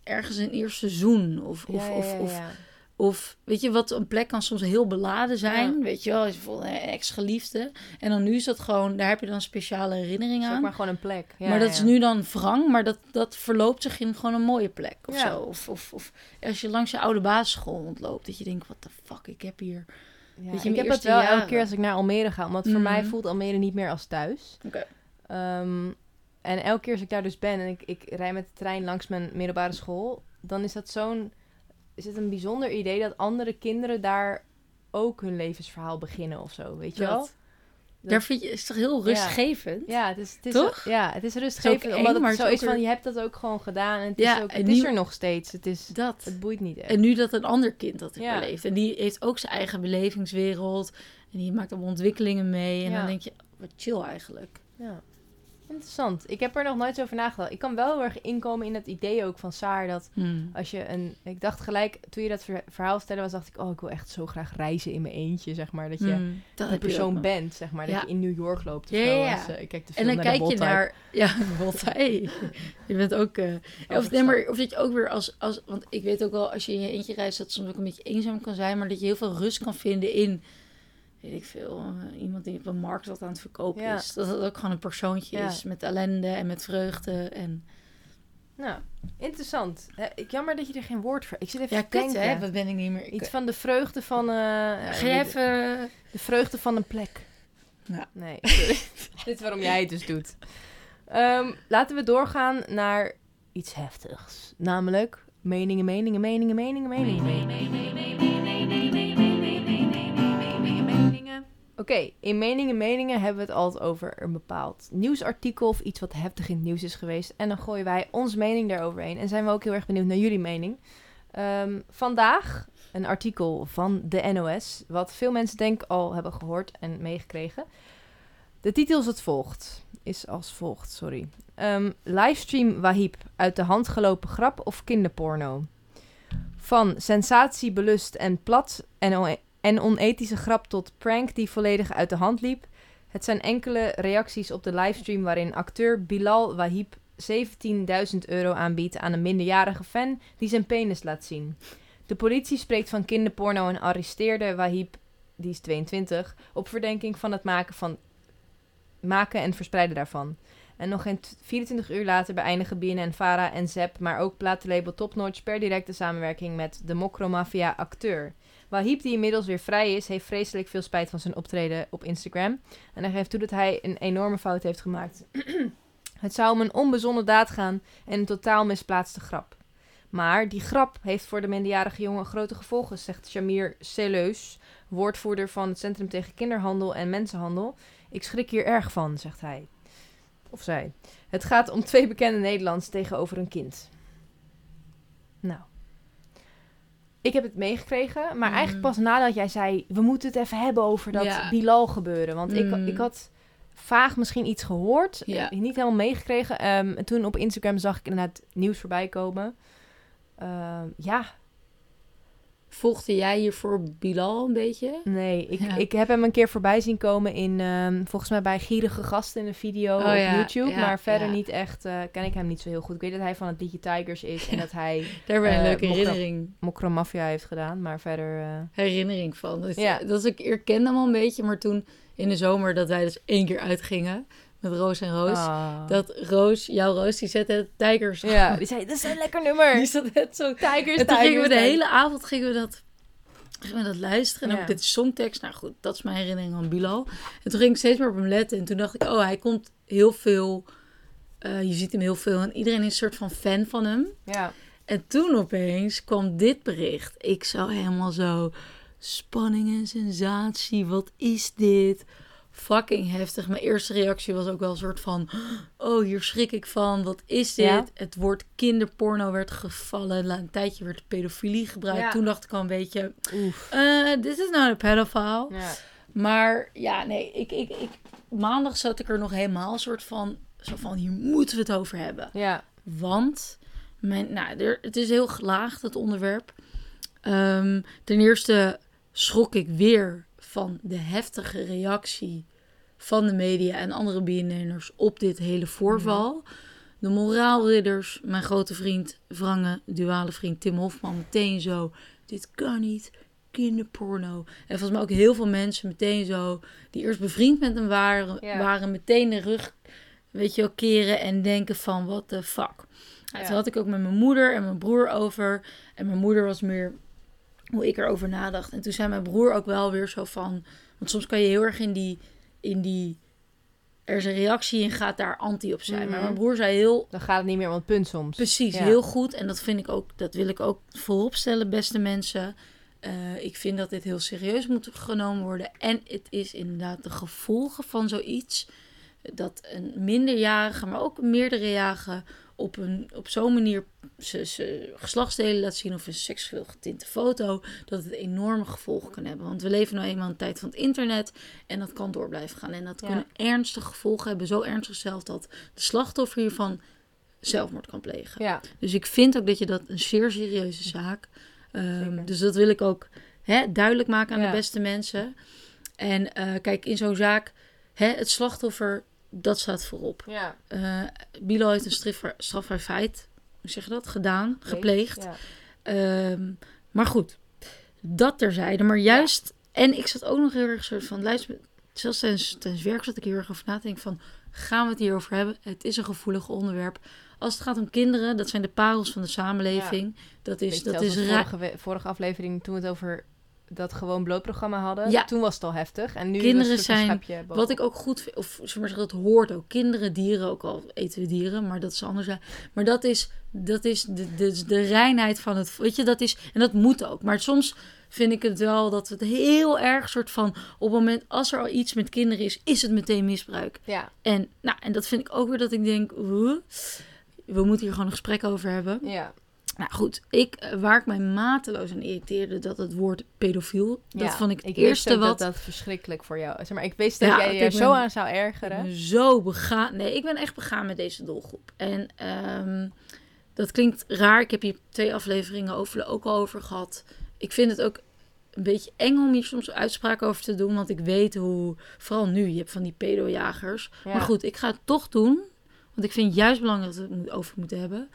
B: ergens in eerste seizoen. Of, of,
A: Ja, ja,
B: of, of. Of weet je wat, een plek kan soms heel beladen zijn. Weet je wel, is bijvoorbeeld een ex-geliefde. En dan nu is dat gewoon, daar heb je dan speciale herinnering
A: Het is ook
B: aan.
A: maar gewoon een plek. Ja,
B: maar dat
A: ja.
B: is nu dan wrang, maar dat, dat verloopt zich in gewoon een mooie plek of zo. Of, of, of als je langs je oude basisschool ontloopt, dat je denkt, wat de fuck, ik heb hier...
A: Ja,
B: Weet je,
A: ik heb dat
B: eerste
A: wel elke keer als ik naar Almere ga, want voor mij
B: Mhm.
A: voelt Almere niet meer als thuis.
B: Oké.
A: Ehm, en elke keer als ik daar dus ben en ik, ik rij met de trein langs mijn middelbare school, dan is dat zo'n, is het een bijzonder idee dat andere kinderen daar ook hun levensverhaal beginnen of zo, weet je wel?
B: Dat. Daar vind je, is toch heel rustgevend?
A: Ja, het is, het is
B: Toch?
A: Ja, het is
B: Het is
A: rustgevend, omdat
B: eng,
A: het zo
B: is
A: van, je hebt dat ook gewoon gedaan en het,
B: Ja,
A: is, ook, het
B: nu-
A: is er nog steeds. Het, is,
B: Dat.
A: het boeit niet echt.
B: En nu dat een ander kind dat
A: Ja.
B: beleeft. En die heeft ook zijn eigen belevingswereld. En die maakt allemaal ontwikkelingen mee. En dan denk je, wat chill eigenlijk.
A: Ja. Interessant. Ik heb er nog nooit zo over nagedacht. Ik kan wel heel erg inkomen in het idee ook van Saar dat
B: Hmm.
A: als je een... Ik dacht gelijk, toen je dat ver- verhaal stelde was, dacht ik... Oh, ik wil echt zo graag reizen in mijn eentje, zeg maar. Dat je
B: Hmm. Dat
A: een persoon bent, zeg maar. Dat
B: Ja.
A: je in New York loopt of
B: Ja,
A: zo.
B: ja, ja.
A: als, eh, ik kijk te
B: En
A: veel
B: dan
A: naar
B: kijk
A: de
B: je naar... Ja, wat hey. Je bent ook... eh, of, nee, maar, of dat je ook weer als, als... Want ik weet ook wel, als je in je eentje reist... dat het soms ook een beetje eenzaam kan zijn. Maar dat je heel veel rust kan vinden in... Weet ik veel. eh, iemand die op een markt wat aan het verkopen
A: Ja.
B: is. Dat het ook gewoon een persoontje
A: Ja.
B: is. Met ellende en met vreugde. En...
A: Nou, interessant. Eh, ik jammer dat je er geen woord voor... Ik zit even
B: Ja,
A: te
B: kut
A: denken.
B: hè. Wat ben ik niet meer...
A: Iets van de vreugde van... eh,
B: Ga jij even...
A: De vreugde van een plek.
B: Ja.
A: Nee, sorry. Dit is waarom jij het dus doet. Ehm, laten we doorgaan naar iets heftigs. Namelijk meningen, meningen, meningen, meningen, meningen. Oké, in meningen, meningen hebben we het altijd over een bepaald nieuwsartikel of iets wat heftig in het nieuws is geweest. En dan gooien wij onze mening daaroverheen. En zijn we ook heel erg benieuwd naar jullie mening. Ehm, vandaag een artikel van de NOS, wat veel mensen denk ik al hebben gehoord en meegekregen. De titel is het volgt. Is als volgt, sorry. Ehm, livestream Wahib uit de hand gelopen grap of kinderporno. Van sensatiebelust en plat en, on- en onethische grap tot prank die volledig uit de hand liep. Het zijn enkele reacties op de livestream waarin acteur Bilal Wahib 17.000 euro aanbiedt aan een minderjarige fan die zijn penis laat zien. De politie spreekt van kinderporno en arresteerde Wahib, die is 22, op verdenking van het maken, van, maken en verspreiden daarvan. En nog geen t- 24 uur later beëindigen BNN, Vara en Zep, maar ook platenlabel Top Notch per directe samenwerking met de Mokromafia acteur. Wahib, die inmiddels weer vrij is, heeft vreselijk veel spijt van zijn optreden op Instagram. En hij geeft toe dat hij een enorme fout heeft gemaakt. Het zou om een onbezonnen daad gaan en een totaal misplaatste grap. Maar die grap heeft voor de minderjarige jongen grote gevolgen, zegt Shamir Seleus, woordvoerder van het Centrum tegen Kinderhandel en Mensenhandel. Ik schrik hier erg van, zegt hij. Of zij. Het gaat om twee bekende Nederlands tegenover een kind. Nou. Ik heb het meegekregen, maar
B: Mm.
A: eigenlijk pas nadat jij zei... we moeten het even hebben over dat
B: Ja.
A: Bilal gebeuren. Want ik,
B: Mm.
A: ik had vaag misschien iets gehoord,
B: Ja.
A: eh, niet helemaal meegekregen. Ehm, en toen op Instagram zag ik inderdaad nieuws voorbij komen. Ehm, ja,
B: Volgde jij hiervoor Bilal een beetje?
A: nee. Ik,
B: Ja.
A: ik heb hem een keer voorbij zien komen in, ehm, volgens mij bij Gierige Gasten in een video
B: Oh
A: op
B: ja,
A: YouTube.
B: ja,
A: maar verder niet echt, eh, ken ik hem niet zo heel goed. Ik weet dat hij van het liedje Tigers is en dat hij
B: Daar ben een
A: Eh,
B: leuke herinnering,
A: Mokro Mafia heeft gedaan. Maar verder, eh,
B: herinnering van. Dus,
A: Ja.
B: Dat is, ik herkende hem al een beetje, maar toen in de zomer dat wij dus één keer uitgingen met Roos en Roos.
A: ah.
B: Dat Roos, jouw Roos, die zette Tigers.
A: Ja, die zei, dat is een lekker nummer.
B: Die zat net zo
A: Tigers,
B: En toen
A: Tigers,
B: gingen we de
A: Tigers.
B: hele avond gingen we dat, gingen we dat luisteren. En
A: Ja.
B: ook dit songtekst. Nou goed, dat is mijn herinnering aan Bilal. En toen ging ik steeds meer op hem letten. En toen dacht ik, oh, hij komt heel veel... eh, je ziet hem heel veel. En iedereen is een soort van fan van hem.
A: Ja.
B: En toen opeens kwam dit bericht. Ik zou helemaal zo... Spanning en sensatie, wat is dit? Fucking heftig. Mijn eerste reactie was ook wel een soort van... Oh, hier schrik ik van. Wat is dit?
A: Ja.
B: Het woord kinderporno werd gevallen. La- Een tijdje werd pedofilie gebruikt.
A: Ja.
B: Toen dacht ik al een beetje...
A: Oef.
B: eh Dit is nou een pedophile.
A: Ja.
B: Maar ja, nee. Ik, ik, ik, maandag zat ik er nog helemaal een soort van... Zo van, hier moeten we het over hebben.
A: Ja.
B: Want Mijn, nou, er, het is heel gelaagd, het onderwerp. Ehm, ten eerste schrok ik weer van de heftige reactie van de media en andere BNN'ers op dit hele voorval. De moraalridders, mijn grote vriend, wrange, duale vriend Tim Hofman, meteen zo. Dit kan niet, kinderporno. En volgens mij ook heel veel mensen meteen zo, die eerst bevriend met hem waren,
A: Ja.
B: waren meteen de rug, weet je wel, keren en denken van, what the fuck.
A: Ja.
B: Toen had ik ook met mijn moeder en mijn broer over. En mijn moeder was meer hoe ik erover nadacht. En toen zei mijn broer ook wel weer zo van... Want soms kan je heel erg in die... In die er is een reactie en gaat daar anti op zijn. Maar
A: Mhm.
B: mijn broer zei heel
A: Dan gaat het niet meer om het punt soms.
B: Precies,
A: Ja.
B: heel goed. En dat vind ik ook, dat wil ik ook voorop stellen, beste mensen. Eh, ik vind dat dit heel serieus moet genomen worden. En het is inderdaad de gevolgen van zoiets. Dat een minderjarige, maar ook een meerderjarige op, een, op zo'n manier ze, ze geslachtsdelen laat zien of een seksueel getinte foto, dat het enorme gevolgen kan hebben. Want we leven nou eenmaal in een tijd van het internet en dat kan door blijven gaan. En dat
A: Ja.
B: kunnen ernstige gevolgen hebben, zo ernstig zelfs dat de slachtoffer hiervan zelfmoord kan plegen.
A: Ja,
B: Dus ik vind ook dat je dat een zeer serieuze zaak.
A: Zeker.
B: dus dat wil ik ook hè, duidelijk maken aan
A: Ja.
B: de beste mensen. En eh, kijk, in zo'n zaak, hè, het slachtoffer, dat staat voorop.
A: ja.
B: Eh Bilo heeft een strafbaar, strafbaar feit, hoe zeg je dat, gedaan, gepleegd.
A: Ja.
B: Ehm, maar goed, dat terzijde. Maar juist, en ik zat ook nog heel erg soort van, luister, zelfs tijdens, tijdens werk zat ik heel erg over na te denken van, gaan we het hierover hebben? Het is een gevoelig onderwerp. Als het gaat om kinderen, dat zijn de parels van de samenleving. Dat is, dat is
A: vorige, vorige aflevering, toen we het over dat gewoon blootprogramma hadden,
B: Ja.
A: toen was het al heftig. En nu
B: Kinderen
A: is het een
B: zijn-. Wat ik ook goed vind, of we maar dat hoort ook. Kinderen, dieren, ook al eten we dieren, maar dat is anders. Maar dat is, dat is de, de, de reinheid van het, weet je, dat is, en dat moet ook. Maar soms vind ik het wel dat het heel erg soort van, op het moment als er al iets met kinderen is, is het meteen misbruik.
A: Ja,
B: En, nou, en dat vind ik ook weer dat ik denk, we moeten hier gewoon een gesprek over hebben.
A: ja.
B: Nou goed, ik, eh, waar ik mij mateloos aan irriteerde, dat het woord pedofiel, dat vond ik het
A: ik
B: eerste
A: wist ook
B: wat...
A: dat dat verschrikkelijk voor jou. Maar ik wist dat
B: Ja,
A: jij je er zo aan zou ergeren.
B: zo begaan. Nee, ik ben echt begaan met deze doelgroep. En ehm, dat klinkt raar. Ik heb hier twee afleveringen over, ook al over gehad. Ik vind het ook een beetje eng om hier soms uitspraken over te doen. Want ik weet hoe, vooral nu, je hebt van die pedojagers.
A: Ja.
B: Maar goed, ik ga het toch doen. Want ik vind juist belangrijk dat we het over moeten hebben.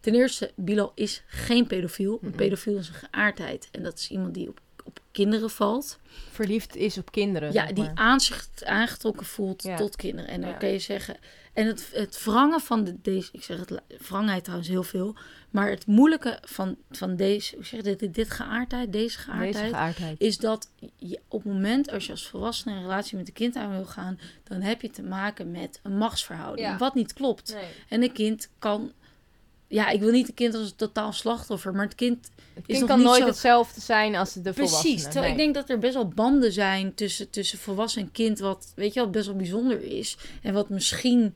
B: Ten eerste, Bilal is geen pedofiel. Een pedofiel is een geaardheid. En dat is iemand die op, op kinderen valt.
A: Verliefd is op kinderen.
B: Ja, die aanzicht aangetrokken voelt
A: Ja.
B: tot kinderen. En dan
A: Ja.
B: kan je zeggen. En het, het wrangen van de, deze. Ik zeg het, wrangheid trouwens heel veel. Maar het moeilijke van, van deze. Hoe zeg je dit? Dit geaardheid, deze geaardheid.
A: Deze geaardheid.
B: is dat je op het moment als je als volwassene een relatie met een kind aan wil gaan. dan heb je te maken met een machtsverhouding.
A: Ja.
B: Wat niet klopt.
A: Nee.
B: En een kind kan. Ja, ik wil niet een kind als een totaal slachtoffer. Maar het kind
A: Het
B: is
A: kind
B: nog
A: kan nooit
B: zo-
A: hetzelfde zijn als de.
B: Precies. Terwijl
A: Nee.
B: ik denk dat er best wel banden zijn tussen, tussen volwassen en kind. Wat, weet je wel, best wel bijzonder is. En wat misschien...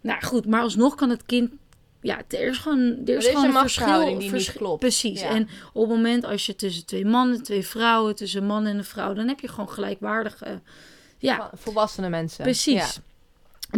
B: Nou goed, maar alsnog kan het kind... Ja, er is gewoon, er is
A: er is
B: gewoon
A: een
B: een verschil.
A: die niet klopt.
B: Precies.
A: Ja.
B: En op het moment als je tussen twee mannen, twee vrouwen... tussen een man en een vrouw... dan heb je gewoon gelijkwaardige... Ja,
A: Volwassene mensen.
B: Precies.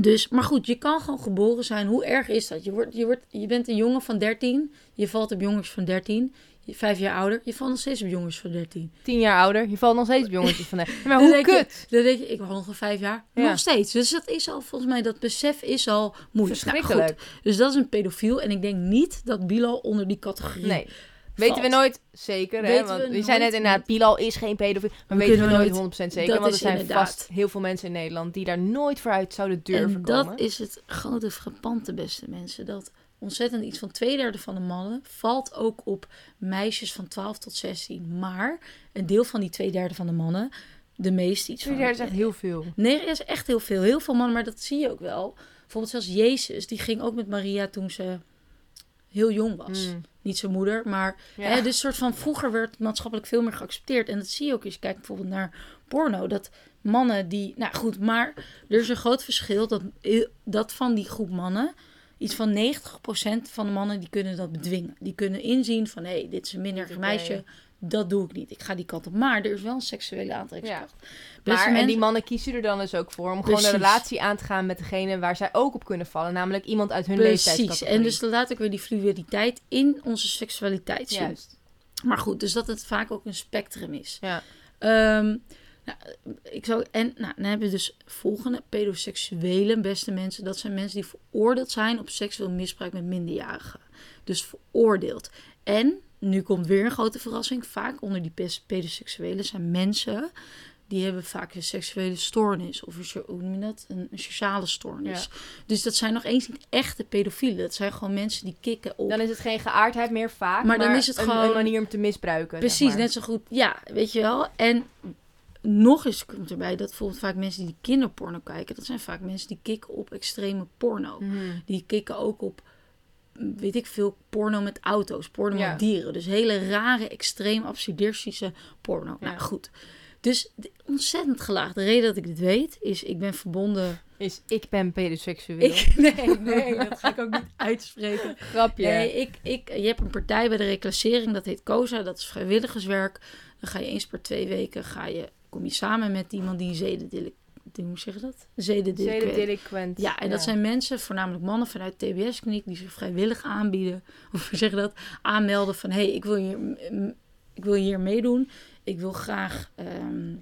B: Dus, maar goed, je kan gewoon geboren zijn. Hoe erg is dat? Je, wordt, je, wordt, je bent een jongen van 13. Je valt op jongens van 13. Je, vijf jaar ouder. Je valt nog steeds op jongens van 13.
A: Ja. Tien jaar ouder. Je valt nog steeds op jongetjes van de... Maar
B: Dan
A: hoe
B: je-
A: kut.
B: Dan denk je, ik wacht nog vijf jaar.
A: Ja.
B: Nog steeds. Dus dat is al, volgens mij, dat besef is al moeilijk. Nou, goed. Dus dat is een pedofiel. En ik denk niet dat Bilal onder die categorie...
A: Nee. Weten we nooit zeker, hè?
B: Weten
A: Want
B: we
A: we zijn net inderdaad, Bilal is geen pedofiel. Maar
B: We
A: weten we nooit
B: nooit-
A: 100% zeker.
B: dat
A: Want er zijn
B: inderdaad.
A: vast heel veel mensen in Nederland die daar nooit vooruit zouden durven
B: En
A: komen.
B: dat is het grote frappante, beste mensen. Dat ontzettend iets van twee derde van de mannen valt ook op meisjes van 12 tot 16. Maar een deel van die twee derde van de mannen, de meeste iets van...
A: Derde is echt heel veel.
B: Nee, er is echt heel veel. Heel veel mannen, maar dat zie je ook wel. Bijvoorbeeld zelfs Jezus, die ging ook met Maria toen ze heel jong was.
A: Mm.
B: Niet zijn moeder, maar
A: Ja.
B: hè, dus soort van vroeger werd maatschappelijk veel meer geaccepteerd. En dat zie je ook als je kijkt bijvoorbeeld naar porno. Dat mannen die, nou goed, maar er is een groot verschil dat, dat van die groep mannen iets van 90% van de mannen die kunnen dat bedwingen. Die kunnen inzien van, hé, hey, dit is een minderjarig
A: Oké.
B: meisje. Dat doe ik niet. Ik ga die kant op. Maar er is wel een seksuele aantrekkingskracht. Beste
A: Maar en die mannen kiezen er dan dus ook voor om gewoon
B: Precies.
A: een relatie aan te gaan met degene waar zij ook op kunnen vallen. Namelijk iemand uit hun
B: Precies.
A: leeftijdscategorie.
B: En dus dan laat ik weer die fluiditeit in onze seksualiteit zien.
A: Juist.
B: Maar goed, dus dat het vaak ook een spectrum is.
A: Ja.
B: Ehm, nou, ik zou, en nou, dan hebben we dus volgende pedoseksuele beste mensen. Dat zijn mensen die veroordeeld zijn op seksueel misbruik met minderjarigen. Dus veroordeeld. En nu komt weer een grote verrassing. Vaak onder die pedoseksuelen zijn mensen die hebben vaak een seksuele stoornis. Of een, hoe noem je dat? Een, een sociale stoornis. Dus dat zijn nog eens niet echte pedofielen. Dat zijn gewoon mensen die kicken op.
A: Dan is het geen geaardheid meer vaak,
B: Maar
A: maar,
B: dan is het
A: een,
B: gewoon-
A: een manier om te misbruiken.
B: Precies,
A: zeg maar.
B: net zo goed. Ja, weet je wel. En nog eens komt erbij dat bijvoorbeeld vaak mensen die kinderporno kijken, dat zijn vaak mensen die kicken op extreme porno.
A: Mhm.
B: Die kicken ook op, weet ik veel, porno met auto's, porno
A: Ja.
B: met dieren. Dus hele rare, extreem absurdistische porno.
A: Ja.
B: Nou goed. Dus ontzettend gelaagd. De reden dat ik dit weet is, ik ben verbonden.
A: Is ik ben pedoseksueel.
B: Ik, nee, nee, dat ga ik ook niet uitspreken.
A: Grapje.
B: Nee, ik, ik, je hebt een partij bij de reclassering, dat heet COSA, dat is vrijwilligerswerk. Dan ga je eens per twee weken, ga je, kom je samen met iemand die zedendelic... Hoe zeg je dat? Zedendeliquent.
A: Zedendelinquent.
B: Ja, en dat zijn mensen, voornamelijk mannen vanuit TBS-kliniek, die zich vrijwillig aanbieden. Of hoe zeg je dat? Aanmelden van, hé, hey, ik, wil hier, m- ik wil hier meedoen. Ik wil graag ehm,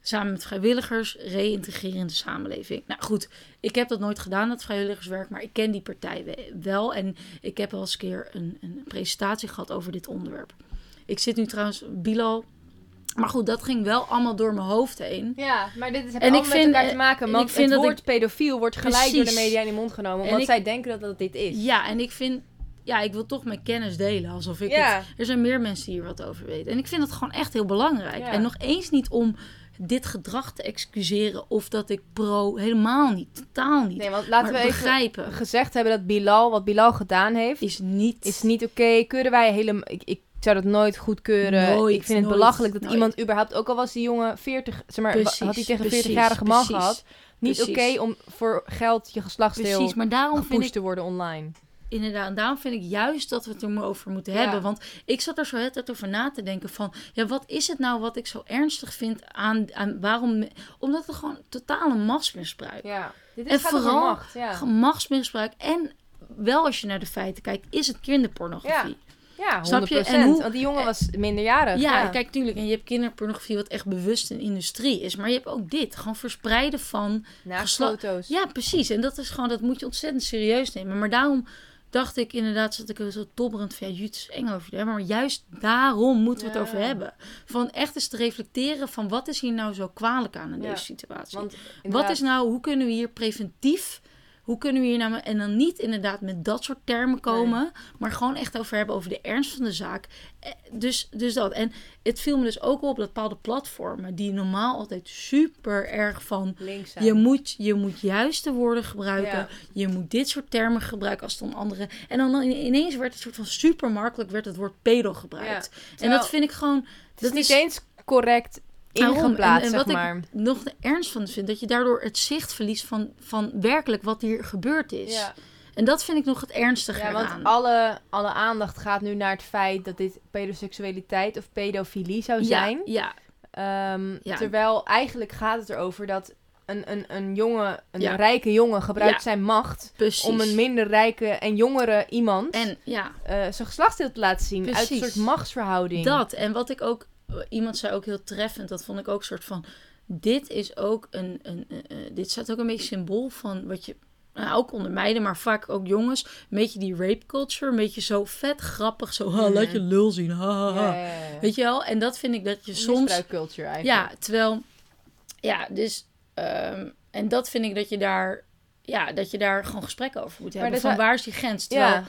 B: samen met vrijwilligers reïntegreren in de samenleving. Nou goed, ik heb dat nooit gedaan, dat vrijwilligerswerk, maar ik ken die partij we- wel. En ik heb wel eens een keer een, een presentatie gehad over dit onderwerp. Ik zit nu trouwens, Bilal... Maar goed, dat ging wel allemaal door mijn hoofd heen.
A: Ja, maar dit is heeft
B: En ik
A: allemaal met
B: vind-
A: elkaar te maken.
B: en
A: Want
B: ik vind
A: het
B: dat
A: woord pedofiel wordt gelijk door de media in de mond genomen.
B: En
A: Omdat
B: ik-
A: zij denken dat dat dit is.
B: Ja, en ik vind, ja, ik wil toch mijn kennis delen. Alsof ik
A: Ja.
B: het, er zijn meer mensen die hier wat over weten. En ik vind het gewoon echt heel belangrijk.
A: Ja.
B: En nog eens niet om dit gedrag te excuseren of dat ik pro, helemaal niet, totaal niet.
A: Nee, want laten
B: maar
A: we even
B: begrijpen
A: gezegd hebben dat Bilal, wat Bilal gedaan heeft,
B: is niet.
A: is niet oké. Keuren wij helemaal... Ik, ik zou dat nooit goedkeuren.
B: Nooit,
A: ik vind het belachelijk dat
B: nooit.
A: iemand überhaupt... Ook al was die jongen 40... Zeg maar,
B: Precies,
A: had hij tegen een
B: precies,
A: 40-jarige man
B: precies.
A: gehad. Niet oké om voor geld je geslachtsdeel
B: Precies, maar daarom vind ik
A: te worden online.
B: inderdaad, en daarom vind ik juist dat we het er over moeten
A: Ja.
B: hebben. Want ik zat er zo het tijd over na te denken van, ja, wat is het nou wat ik zo ernstig vind aan, aan waarom? Omdat het gewoon totale machtsmisbruik.
A: Ja. Dit
B: En
A: is over
B: vooral
A: macht. Ja,
B: machtsmisbruik en wel als je naar de feiten kijkt, is het kinderpornografie.
A: ja 100%.
B: Snap je? En hoe-
A: Want die jongen was minderjarig.
B: Ja,
A: Ja,
B: kijk, tuurlijk. En je hebt kinderpornografie wat echt bewust een industrie is. Maar je hebt ook dit. Gewoon verspreiden van...
A: Naast
B: gesla-
A: foto's.
B: Ja, precies. En dat is gewoon... Dat moet je ontzettend serieus nemen. Maar daarom dacht ik inderdaad... Zat ik er zo tobberend van... Ja, Jut is eng over je hebben. Maar juist daarom moeten we het
A: Ja.
B: over hebben. Van echt eens te reflecteren van... Wat is hier nou zo kwalijk aan in
A: Ja.
B: deze situatie?
A: Want
B: Wat is nou... Hoe kunnen we hier preventief... Hoe kunnen we hier nou... En dan niet inderdaad met dat soort termen komen. Maar gewoon echt over hebben over de ernst van de zaak. Eh, Dus, dus dat. En het viel me dus ook op dat bepaalde platformen... die normaal altijd super erg van...
A: links zijn.
B: Je moet, je moet juiste woorden gebruiken.
A: Ja.
B: Je moet dit soort termen gebruiken als dan andere. En dan ineens werd het soort van super makkelijk werd het woord pedo gebruikt. En
A: Terwijl-
B: dat vind ik gewoon.
A: Het is
B: dat
A: niet eens correct. Ingeplaatst,
B: En- en
A: zeg
B: wat ik-
A: maar.
B: nog de ernst van vind dat je daardoor het zicht verliest van, van werkelijk wat hier gebeurd is.
A: Ja.
B: En dat vind ik nog het ernstige
A: Ja, want
B: aan.
A: alle, alle aandacht gaat nu naar het feit dat dit pedoseksualiteit of pedofilie zou zijn.
B: Ja, ja,
A: Ehm,
B: Ja.
A: Terwijl eigenlijk gaat het erover dat een, een, een jongen, een
B: Ja.
A: rijke jongen, gebruikt
B: Ja.
A: zijn macht
B: precies.
A: om een minder rijke en jongere iemand
B: en ja,
A: eh, zijn geslachtsdeel te laten zien. Uit een soort machtsverhouding.
B: Dat. En wat ik ook, iemand zei ook heel treffend, dat vond ik ook een soort van. Dit is ook een, een, dit staat ook een beetje symbool van wat je. Nou, ook onder meiden, maar vaak ook jongens. Een beetje die rape culture. Een beetje zo vet grappig. Zo, ha, laat je lul zien. Ha, ha, ha.
A: Ja, ja, ja, ja.
B: Weet je wel? En dat vind ik dat je soms.
A: Misbruikculture eigenlijk.
B: Ja, terwijl. Ja, dus. ehm, en dat vind ik dat je daar. Ja, dat je daar gewoon gesprekken over moet hebben. Van waar is die grens? Terwijl,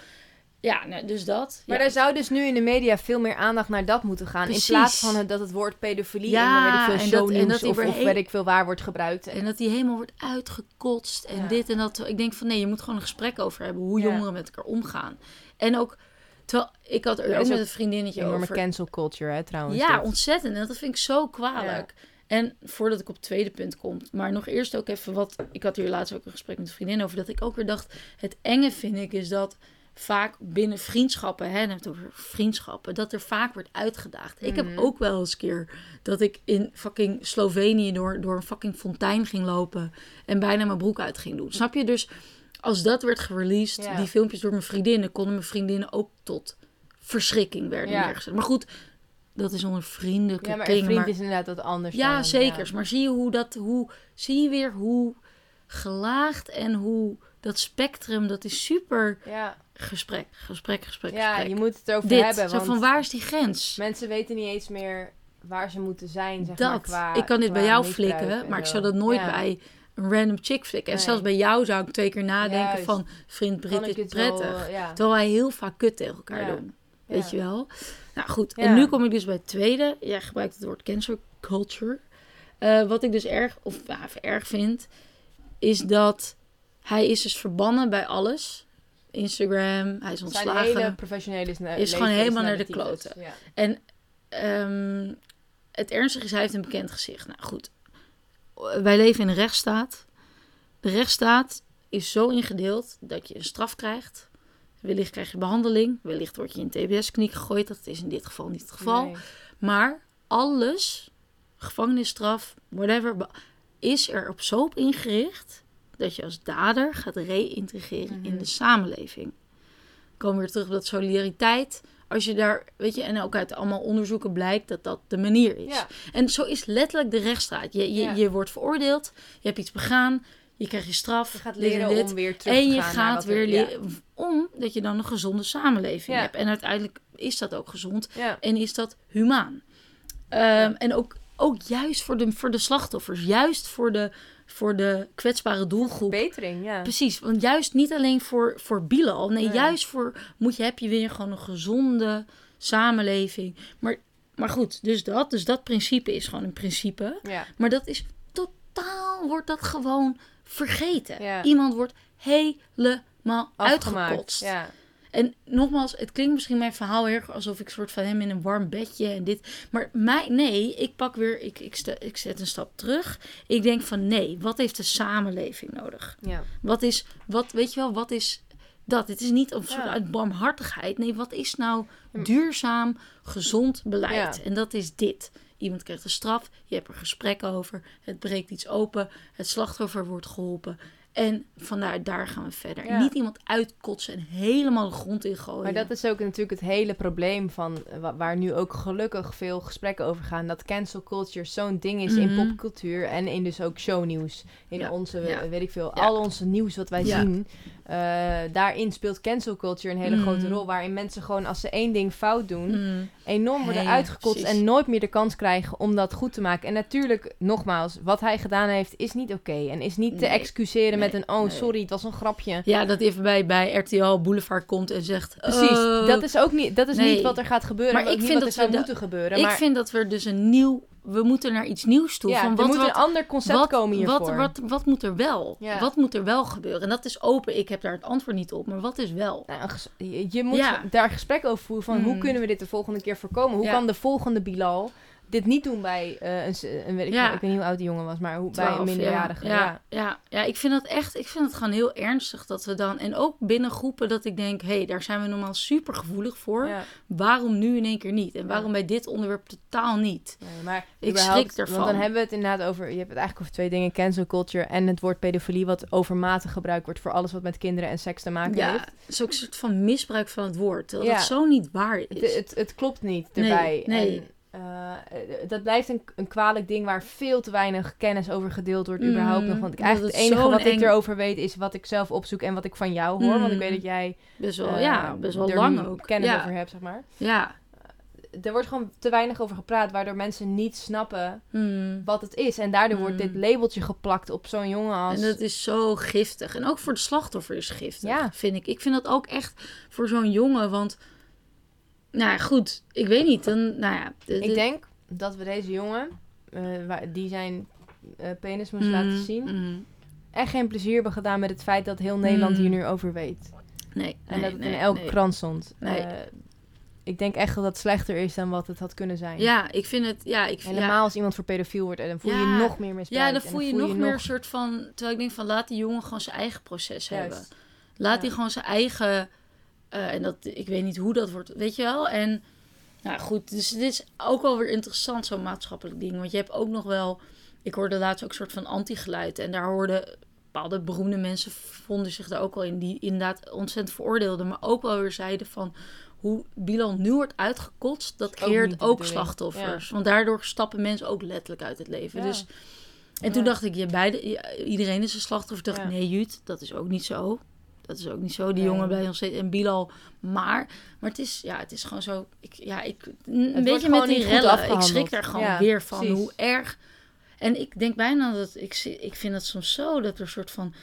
A: Ja.
B: nou, dus dat.
A: Maar
B: ja.
A: er zou dus nu in de media veel meer aandacht naar dat moeten gaan.
B: Precies.
A: In plaats van het, dat het woord pedofilie
B: Ja,
A: in weet ik
B: en
A: veel
B: dat- en dat
A: of, of weet ik veel waar wordt gebruikt.
B: En dat die helemaal wordt uitgekotst en
A: Ja.
B: dit en dat. Ik denk van nee, je moet gewoon een gesprek over hebben hoe jongeren met elkaar omgaan. En ook, terwijl ik had er ook met een vriendinnetje
A: enorme
B: over.
A: cancel culture, hè, trouwens.
B: Ja,
A: dit.
B: ontzettend. En dat vind ik zo kwalijk. En voordat ik op het tweede punt kom, maar nog eerst ook even wat. Ik had hier laatst ook een gesprek met een vriendin over. Dat ik ook weer dacht: het enge vind ik is dat vaak binnen vriendschappen, hè, het over vriendschappen, dat er vaak wordt uitgedaagd. Ik heb
A: Mhm.
B: ook wel eens keer dat ik in fucking Slovenië door, door een fucking fontein ging lopen en bijna mijn broek uit ging doen. Snap je? Dus als dat werd gereleased, die filmpjes door mijn vriendinnen, konden mijn vriendinnen ook tot verschrikking werden
A: Ja.
B: neergezet. Maar goed, dat is onder vriendelijke
A: Ja, maar een vriend is inderdaad wat anders.
B: ja,
A: dan,
B: zeker. Maar zie je hoe dat, hoe, zie je weer hoe gelaagd en hoe dat spectrum, dat is super
A: Ja,
B: gesprek, gesprek, gesprek,
A: ja,
B: gesprek.
A: je moet het erover
B: Dit,
A: hebben.
B: zo
A: Want
B: van waar is die grens?
A: mensen weten niet eens meer waar ze moeten zijn, zeg
B: dat.
A: maar, qua
B: ik kan dit bij jou flikken,
A: en
B: maar ik
A: zo.
B: zou dat nooit
A: Ja.
B: bij een random chick flikken. En
A: Nee.
B: zelfs bij jou zou ik twee keer nadenken
A: Juist.
B: van, vriend Brit is
A: wel,
B: prettig.
A: ja.
B: Terwijl wij heel vaak kut tegen elkaar
A: Ja.
B: doen. Weet je wel? Nou goed, en nu kom ik dus bij het tweede. Jij gebruikt het woord cancel culture. Eh, wat ik dus erg, of erg vind, is dat hij is dus verbannen bij alles. Instagram, hij is
A: Zijn
B: ontslagen.
A: hele professionele
B: Is gewoon helemaal
A: naar
B: de kloten.
A: Ja.
B: En ehm, het ernstige is, hij heeft een bekend gezicht. Nou goed, wij leven in een rechtsstaat. De rechtsstaat is zo ingedeeld dat je een straf krijgt. Wellicht krijg je behandeling. Wellicht word je in een TBS-kniek gegooid. Dat is in dit geval niet het geval.
A: Nee.
B: Maar alles, gevangenisstraf, whatever, is er op zo op ingericht dat je als dader gaat reïntegreren in
A: Mhm.
B: de samenleving. Komen we weer terug op dat solidariteit. Als je daar, weet je, en ook uit allemaal onderzoeken blijkt dat dat de manier is.
A: Ja.
B: En zo is letterlijk de rechtsstraat. Je, je,
A: Ja.
B: je wordt veroordeeld, je hebt iets begaan, je krijgt je straf.
A: Je gaat
B: en
A: leren
B: dit.
A: om weer terug
B: En
A: te
B: je
A: gaan naar
B: gaat
A: wat
B: weer
A: er- ja.
B: leren, omdat je dan een gezonde samenleving hebt. En uiteindelijk is dat ook gezond. En is dat humaan. Ehm, En ook, ook juist voor de, voor de slachtoffers. Juist voor de, voor de kwetsbare doelgroep.
A: Verbetering, ja.
B: Precies, want juist niet alleen voor, voor Bilal. Nee,
A: Nee.
B: juist voor moet je, heb je weer gewoon een gezonde samenleving. Maar, maar goed, dus dat. Dus dat principe is gewoon een principe.
A: Ja.
B: Maar dat is totaal, wordt dat gewoon vergeten.
A: Ja.
B: Iemand wordt helemaal
A: Afgemaakt.
B: uitgekotst.
A: Ja.
B: En nogmaals, het klinkt misschien mijn verhaal erg alsof ik soort van hem in een warm bedje en dit. Maar mij, nee, ik pak weer, ik, ik, sta- ik zet een stap terug. Ik denk van nee, wat heeft de samenleving nodig?
A: ja.
B: Wat is, wat, weet je wel, wat is dat? Het is niet een soort
A: Ja.
B: uit barmhartigheid. Nee, wat is nou duurzaam, gezond beleid?
A: Ja.
B: En dat is dit. Iemand krijgt een straf, je hebt er gesprek over, het breekt iets open, het slachtoffer wordt geholpen. En vanuit daar gaan we verder.
A: Ja.
B: Niet iemand uitkotsen en helemaal de grond in gooien.
A: Maar dat is ook natuurlijk het hele probleem van eh, wa- waar nu ook gelukkig veel gesprekken over gaan. Dat cancel culture zo'n ding is in
B: Mhm.
A: popcultuur en in dus ook shownieuws. In
B: Ja,
A: onze,
B: ja.
A: weet ik veel, al onze nieuws wat wij zien. eh, daarin speelt cancel culture een hele
B: Mhm.
A: grote rol. Waarin mensen gewoon als ze één ding fout doen,
B: Mm.
A: enorm worden uitgekotst
B: precies.
A: en nooit meer de kans krijgen om dat goed te maken. En natuurlijk, nogmaals, wat hij gedaan heeft is niet oké. En is niet te excuseren met een, oh sorry, het was een grapje.
B: Ja, dat even bij, bij RTL Boulevard komt en zegt...
A: Precies,
B: "Oh,
A: dat is ook niet, dat is niet wat er gaat gebeuren.
B: Maar
A: Maar
B: ik
A: ik
B: vind dat
A: er zou moeten gebeuren.
B: Ik
A: maar
B: vind dat we dus een nieuw... We moeten naar iets nieuws toe.
A: ja,
B: van
A: er
B: wat,
A: moet
B: wat,
A: een ander concept
B: wat,
A: komen hiervoor.
B: wat, wat, wat moet er wel?
A: Ja.
B: Wat moet er wel gebeuren? En dat is open. Ik heb daar het antwoord niet op. Maar wat is wel?
A: Nou, je, je moet
B: Ja.
A: daar gesprek over voeren van hoe
B: Mm.
A: kunnen we dit de volgende keer voorkomen? Hoe kan de volgende Bilal dit niet doen bij eh, een, een weet ik,
B: Ja.
A: ik weet niet hoe oud die jongen was, maar hoe, bij een
B: 12,
A: minderjarige.
B: Ja,
A: Ja.
B: ja, ja. ja, ik vind dat echt, ik vind het gewoon heel ernstig dat we dan, en ook binnen groepen dat ik denk, hé, hey, daar zijn we normaal super gevoelig voor.
A: Ja.
B: Waarom nu in één keer niet? En waarom bij dit onderwerp totaal niet?
A: Nee, maar
B: Ik schrik ervan.
A: Want dan hebben we het inderdaad over, je hebt het eigenlijk over twee dingen, cancel culture en het woord pedofilie, wat overmatig gebruikt wordt voor alles wat met kinderen en seks te maken
B: Ja,
A: heeft.
B: het is ook een soort van misbruik van het woord.
A: Ja.
B: dat zo niet waar is.
A: Het, het, het klopt niet
B: Nee,
A: erbij.
B: nee.
A: En, eh, dat blijft een, een kwalijk ding waar veel te weinig kennis over gedeeld wordt
B: Mm,
A: überhaupt nog. Want ik, eigenlijk het enige wat ik erover weet is wat ik zelf opzoek en wat ik van jou hoor. Want ik
B: Mm.
A: weet dat jij
B: best wel,
A: eh,
B: ja, best wel lang ook.
A: kennis
B: ja.
A: over hebt, zeg maar.
B: Ja.
A: Er wordt gewoon te weinig over gepraat, waardoor mensen niet snappen
B: Mm.
A: wat het is. En daardoor wordt
B: Mm.
A: dit labeltje geplakt op zo'n jongen als...
B: En dat is zo giftig. En ook voor de slachtoffer is giftig,
A: Ja.
B: vind ik. Ik vind dat ook echt voor zo'n jongen, want... Nou goed, ik weet niet. Dan, nou ja, de-
A: Ik
B: de-
A: denk dat we deze jongen, eh, waar, die zijn eh, penis moest
B: Mm,
A: laten zien,
B: mm.
A: echt geen plezier hebben gedaan met het feit dat heel Nederland
B: Mm.
A: hier nu over weet.
B: Nee,
A: En
B: nee,
A: dat het
B: nee,
A: in elke
B: nee.
A: krant stond.
B: Nee.
A: Eh, ik denk echt dat dat slechter is dan wat het had kunnen zijn.
B: Ja, ik vind het... Ja, ik,
A: Helemaal
B: ja,
A: als iemand voor pedofiel wordt en dan voel je
B: Ja.
A: nog meer misbruikt.
B: ja, dan voel je nog meer een soort van... Terwijl ik denk van, laat die jongen gewoon zijn eigen proces hebben. Laat
A: Ja.
B: die gewoon zijn eigen... eh, en dat, ik weet niet hoe dat wordt, weet je wel? En nou goed, dus dit is ook wel weer interessant, zo'n maatschappelijk ding. Want je hebt ook nog wel... Ik hoorde laatst ook een soort van anti-geluid. En daar hoorden bepaalde beroemde mensen... vonden zich daar ook wel in, die inderdaad ontzettend veroordeelden. Maar ook wel weer zeiden van... Hoe Bilal nu wordt uitgekotst, dat creëert
A: de
B: ook slachtoffers. Want daardoor stappen mensen ook letterlijk uit het leven.
A: Ja.
B: Dus, en toen dacht ik, ja, beide, iedereen is een slachtoffer. Dacht ik, nee Jut, dat is ook niet zo. Dat is ook niet zo. Die
A: Nee.
B: jongen blijft nog steeds. En Bilal, maar. Maar het is, ja, het is gewoon zo. Ik, ja, ik, een beetje met die rellen. Ik schrik daar gewoon
A: Ja,
B: weer van.
A: precies.
B: Hoe erg. En ik denk bijna dat. Ik, ik vind het soms zo dat er een soort van.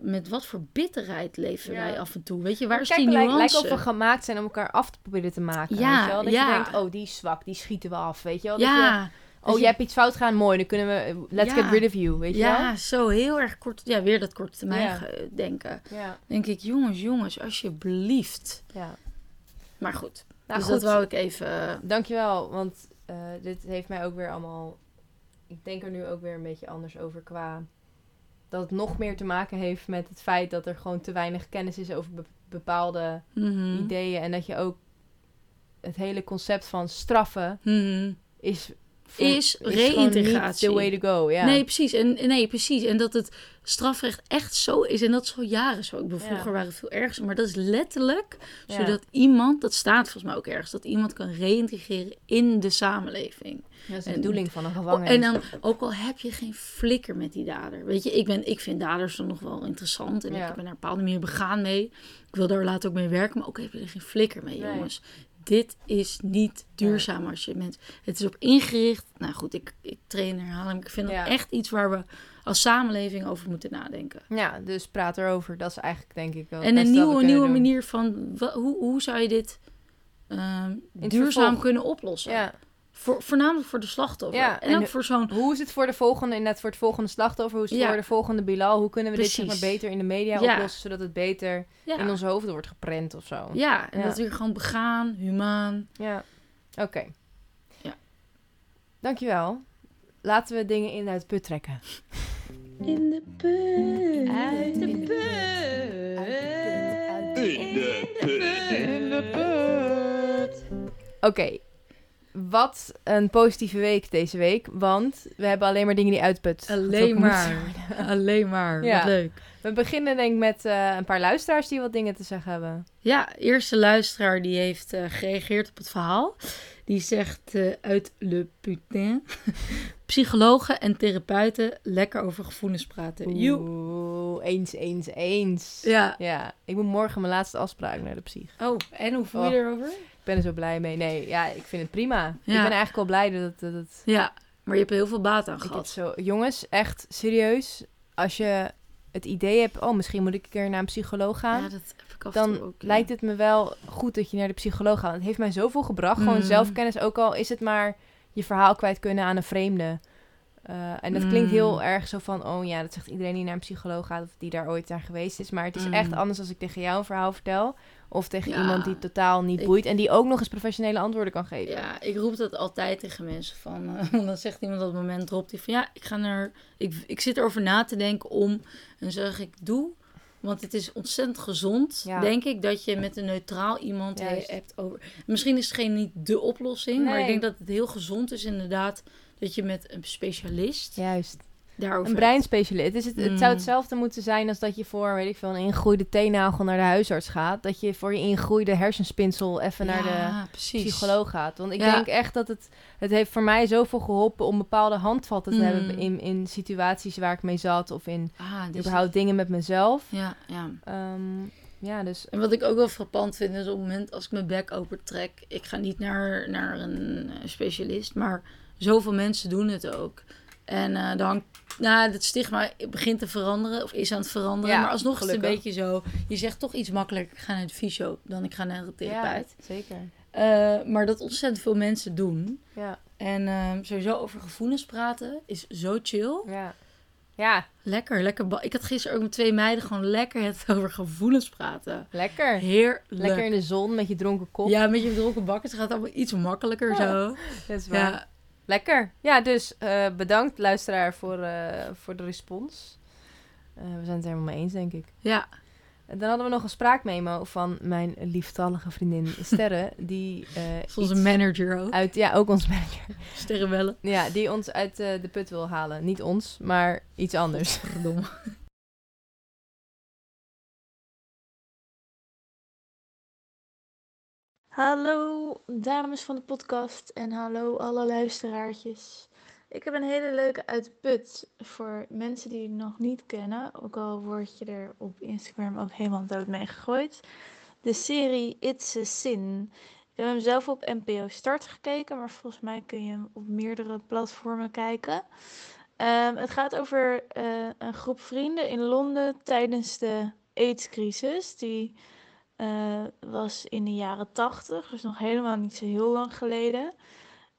B: Met wat voor bitterheid leven
A: Ja.
B: wij af en toe. Weet je, waar is
A: Kijk,
B: die
A: lijkt,
B: nuance?
A: lijkt of we gemaakt zijn om elkaar af te proberen te maken.
B: Ja,
A: weet je wel? Dat
B: ja.
A: je denkt, oh, die is zwak, die schieten we af, weet je wel? Dat je-
B: ja,
A: oh,
B: je-
A: je hebt iets fout gedaan, mooi, dan kunnen we, let's
B: Ja.
A: get rid of you, weet je
B: ja, zo heel erg kort. Ja, weer dat korte termijn
A: Ja.
B: denken.
A: wel? Ja,
B: Denk ik, jongens, jongens, alsjeblieft.
A: ja.
B: Maar goed,
A: Nou,
B: dus
A: goed.
B: dat wou ik even... eh,
A: Dankjewel, want eh, dit heeft mij ook weer allemaal... Ik denk er nu ook weer een beetje anders over qua... Dat het nog meer te maken heeft met het feit dat er gewoon te weinig kennis is over be- bepaalde
B: mhm.
A: ideeën. En dat je ook het hele concept van straffen
B: Mhm.
A: is...
B: Is reïntegratie.
A: the way to go, ja.
B: Nee, precies. En, nee, precies. En dat het strafrecht echt zo is. En dat is al jaren zo. Ik bedoel,
A: Ja.
B: vroeger waren het veel erger. Maar dat is letterlijk
A: Ja.
B: zodat iemand, dat staat volgens mij ook ergens, dat iemand kan reïntegreren in de samenleving.
A: Dat is de
B: en-
A: bedoeling van een
B: Oh,
A: gevangenis.
B: en dan, ook al heb je geen flikker met die dader. Weet je, ik, ben, ik vind daders dan nog wel interessant. En
A: Ja.
B: ik ben er een bepaalde manier begaan mee. Ik wil daar later ook mee werken. Maar ook heb je er geen flikker mee,
A: Nee.
B: jongens. Dit is niet duurzaam als je mensen... Het is op ingericht. Nou goed, ik, ik train herhaling. Ik vind dat
A: Ja.
B: echt iets waar we als samenleving over moeten nadenken.
A: Ja, dus praat erover. Dat is eigenlijk denk ik wel
B: en een nieuwe, nieuwe
A: doen.
B: manier van... hoe, hoe zou je dit ehm, duurzaam
A: vervolg.
B: kunnen oplossen?
A: Ja.
B: Voor, voornamelijk voor de slachtoffer.
A: Ja,
B: en,
A: en
B: ook
A: de-
B: voor zo'n...
A: Hoe is het voor de volgende, inderdaad voor het volgende slachtoffer? Hoe is het
B: Ja.
A: voor de volgende Bilal? Hoe kunnen we dit zeg maar, beter in de media
B: Ja.
A: oplossen, zodat het beter
B: Ja.
A: in onze hoofden wordt geprent of zo?
B: Ja, en
A: Ja.
B: dat weer gewoon begaan, humaan.
A: Ja. Oké.
B: Ja.
A: Dankjewel. Laten we dingen in uit de put trekken.
B: In de put.
A: Uit de put. In de put. Oké. Wat een positieve week deze week. Want we hebben alleen maar dingen die uitput.
B: Alleen maar. Alleen maar.
A: Ja.
B: Wat leuk.
A: We beginnen denk ik met eh, een paar luisteraars die wat dingen te zeggen hebben.
B: Ja, eerste luisteraar die heeft eh, gereageerd op het verhaal. Die zegt eh, uit Le Putain. Psychologen en therapeuten lekker over gevoelens praten.
A: Oeh, eens, eens, eens.
B: Ja.
A: Ja, ik moet morgen mijn laatste afspraak naar de psych.
B: Oh, en hoe voel je
A: Oh.
B: erover?
A: Ik ben er zo blij mee. Nee, ja, ik vind het prima. Ik ben eigenlijk wel blij dat het... Dat
B: Ja, maar je hebt er heel veel baat aan gehad.
A: zo, jongens, echt serieus. Als je het idee hebt, oh, misschien moet ik een keer naar een psycholoog gaan.
B: Ja, dat heb
A: dan
B: ook. ja.
A: lijkt het me wel goed dat je naar de psycholoog gaat. Het heeft mij zoveel gebracht. Gewoon
B: Mm.
A: zelfkennis, ook al is het maar je verhaal kwijt kunnen aan een vreemde. Eh, en dat klinkt
B: Mm.
A: heel erg zo van, oh ja, dat zegt iedereen die naar een psycholoog gaat of die daar ooit naar geweest is. Maar het is
B: Mm.
A: echt anders als ik tegen jou een verhaal vertel. Of tegen
B: Ja.
A: iemand die totaal niet
B: Ik-
A: boeit en die ook nog eens professionele antwoorden kan geven.
B: Ja, ik roep dat altijd tegen mensen. Van, eh, dan zegt iemand op het moment erop die van ja, ik ga naar. Ik, ik zit erover na te denken om. En zeg ik doe. Want het is ontzettend gezond,
A: Ja.
B: denk ik, dat je met een neutraal iemand
A: Juist.
B: hebt over. Misschien is het geen niet de oplossing, maar ik denk dat het heel gezond is inderdaad dat je met een specialist
A: Juist.
B: Daarover.
A: Een breinspecialist. Het, zou
B: Mm.
A: hetzelfde moeten zijn als dat je voor, weet ik veel, een ingroeide teennagel naar de huisarts gaat. Dat je voor je ingroeide hersenspinsel even naar de
B: precies.
A: psycholoog gaat. Want ik
B: Ja.
A: denk echt dat het... Het heeft voor mij zoveel geholpen om bepaalde handvatten te
B: Mm.
A: hebben in, in situaties waar ik mee zat. Of in
B: Ah, dus,
A: überhaupt dingen met mezelf.
B: ja, ja.
A: Ehm, ja, dus...
B: En wat ik ook wel frappant vind is op het moment als ik mijn bek opentrek. Ik ga niet naar, naar een eh, specialist, maar zoveel mensen doen het ook. En eh dan hangt, nou, het stigma begint te veranderen of is aan het veranderen.
A: Ja,
B: maar alsnog is het een beetje zo. Je zegt toch iets makkelijker, ik ga naar de fysio dan ik ga naar de therapeut.
A: Ja, zeker.
B: Eh, maar dat ontzettend veel mensen doen.
A: Ja,
B: En eh, sowieso over gevoelens praten is zo chill.
A: ja. Ja,
B: Lekker, lekker. Ik had gisteren ook met twee meiden gewoon lekker het over gevoelens praten.
A: lekker.
B: Heerlijk.
A: Lekker in de zon met je dronken kop.
B: Ja, met je dronken bakken. Het gaat allemaal iets makkelijker
A: Ja.
B: zo.
A: Dat is waar.
B: Ja,
A: Lekker. Ja, dus eh, bedankt luisteraar voor, eh, voor de respons. Eh, we zijn het er helemaal mee eens, denk ik.
B: ja.
A: En dan hadden we nog een spraakmemo van mijn lieftallige vriendin Sterre. die
B: is onze manager ook.
A: uit, ja, ook ons manager.
B: Sterrenbellen.
A: Ja, die ons uit de put wil halen. Niet ons, maar iets anders.
B: Verdomme.
C: Hallo dames van de podcast en hallo alle luisteraartjes. Ik heb een hele leuke uit de put voor mensen die het nog niet kennen, ook al word je er op Instagram ook helemaal dood mee gegooid. De serie It's a Sin. Ik heb hem zelf op NPO Start gekeken, maar volgens mij kun je hem op meerdere platformen kijken. Ehm, het gaat over eh, een groep vrienden in Londen tijdens de AIDS-crisis, die eh, was in de jaren 80, dus nog helemaal niet zo heel lang geleden.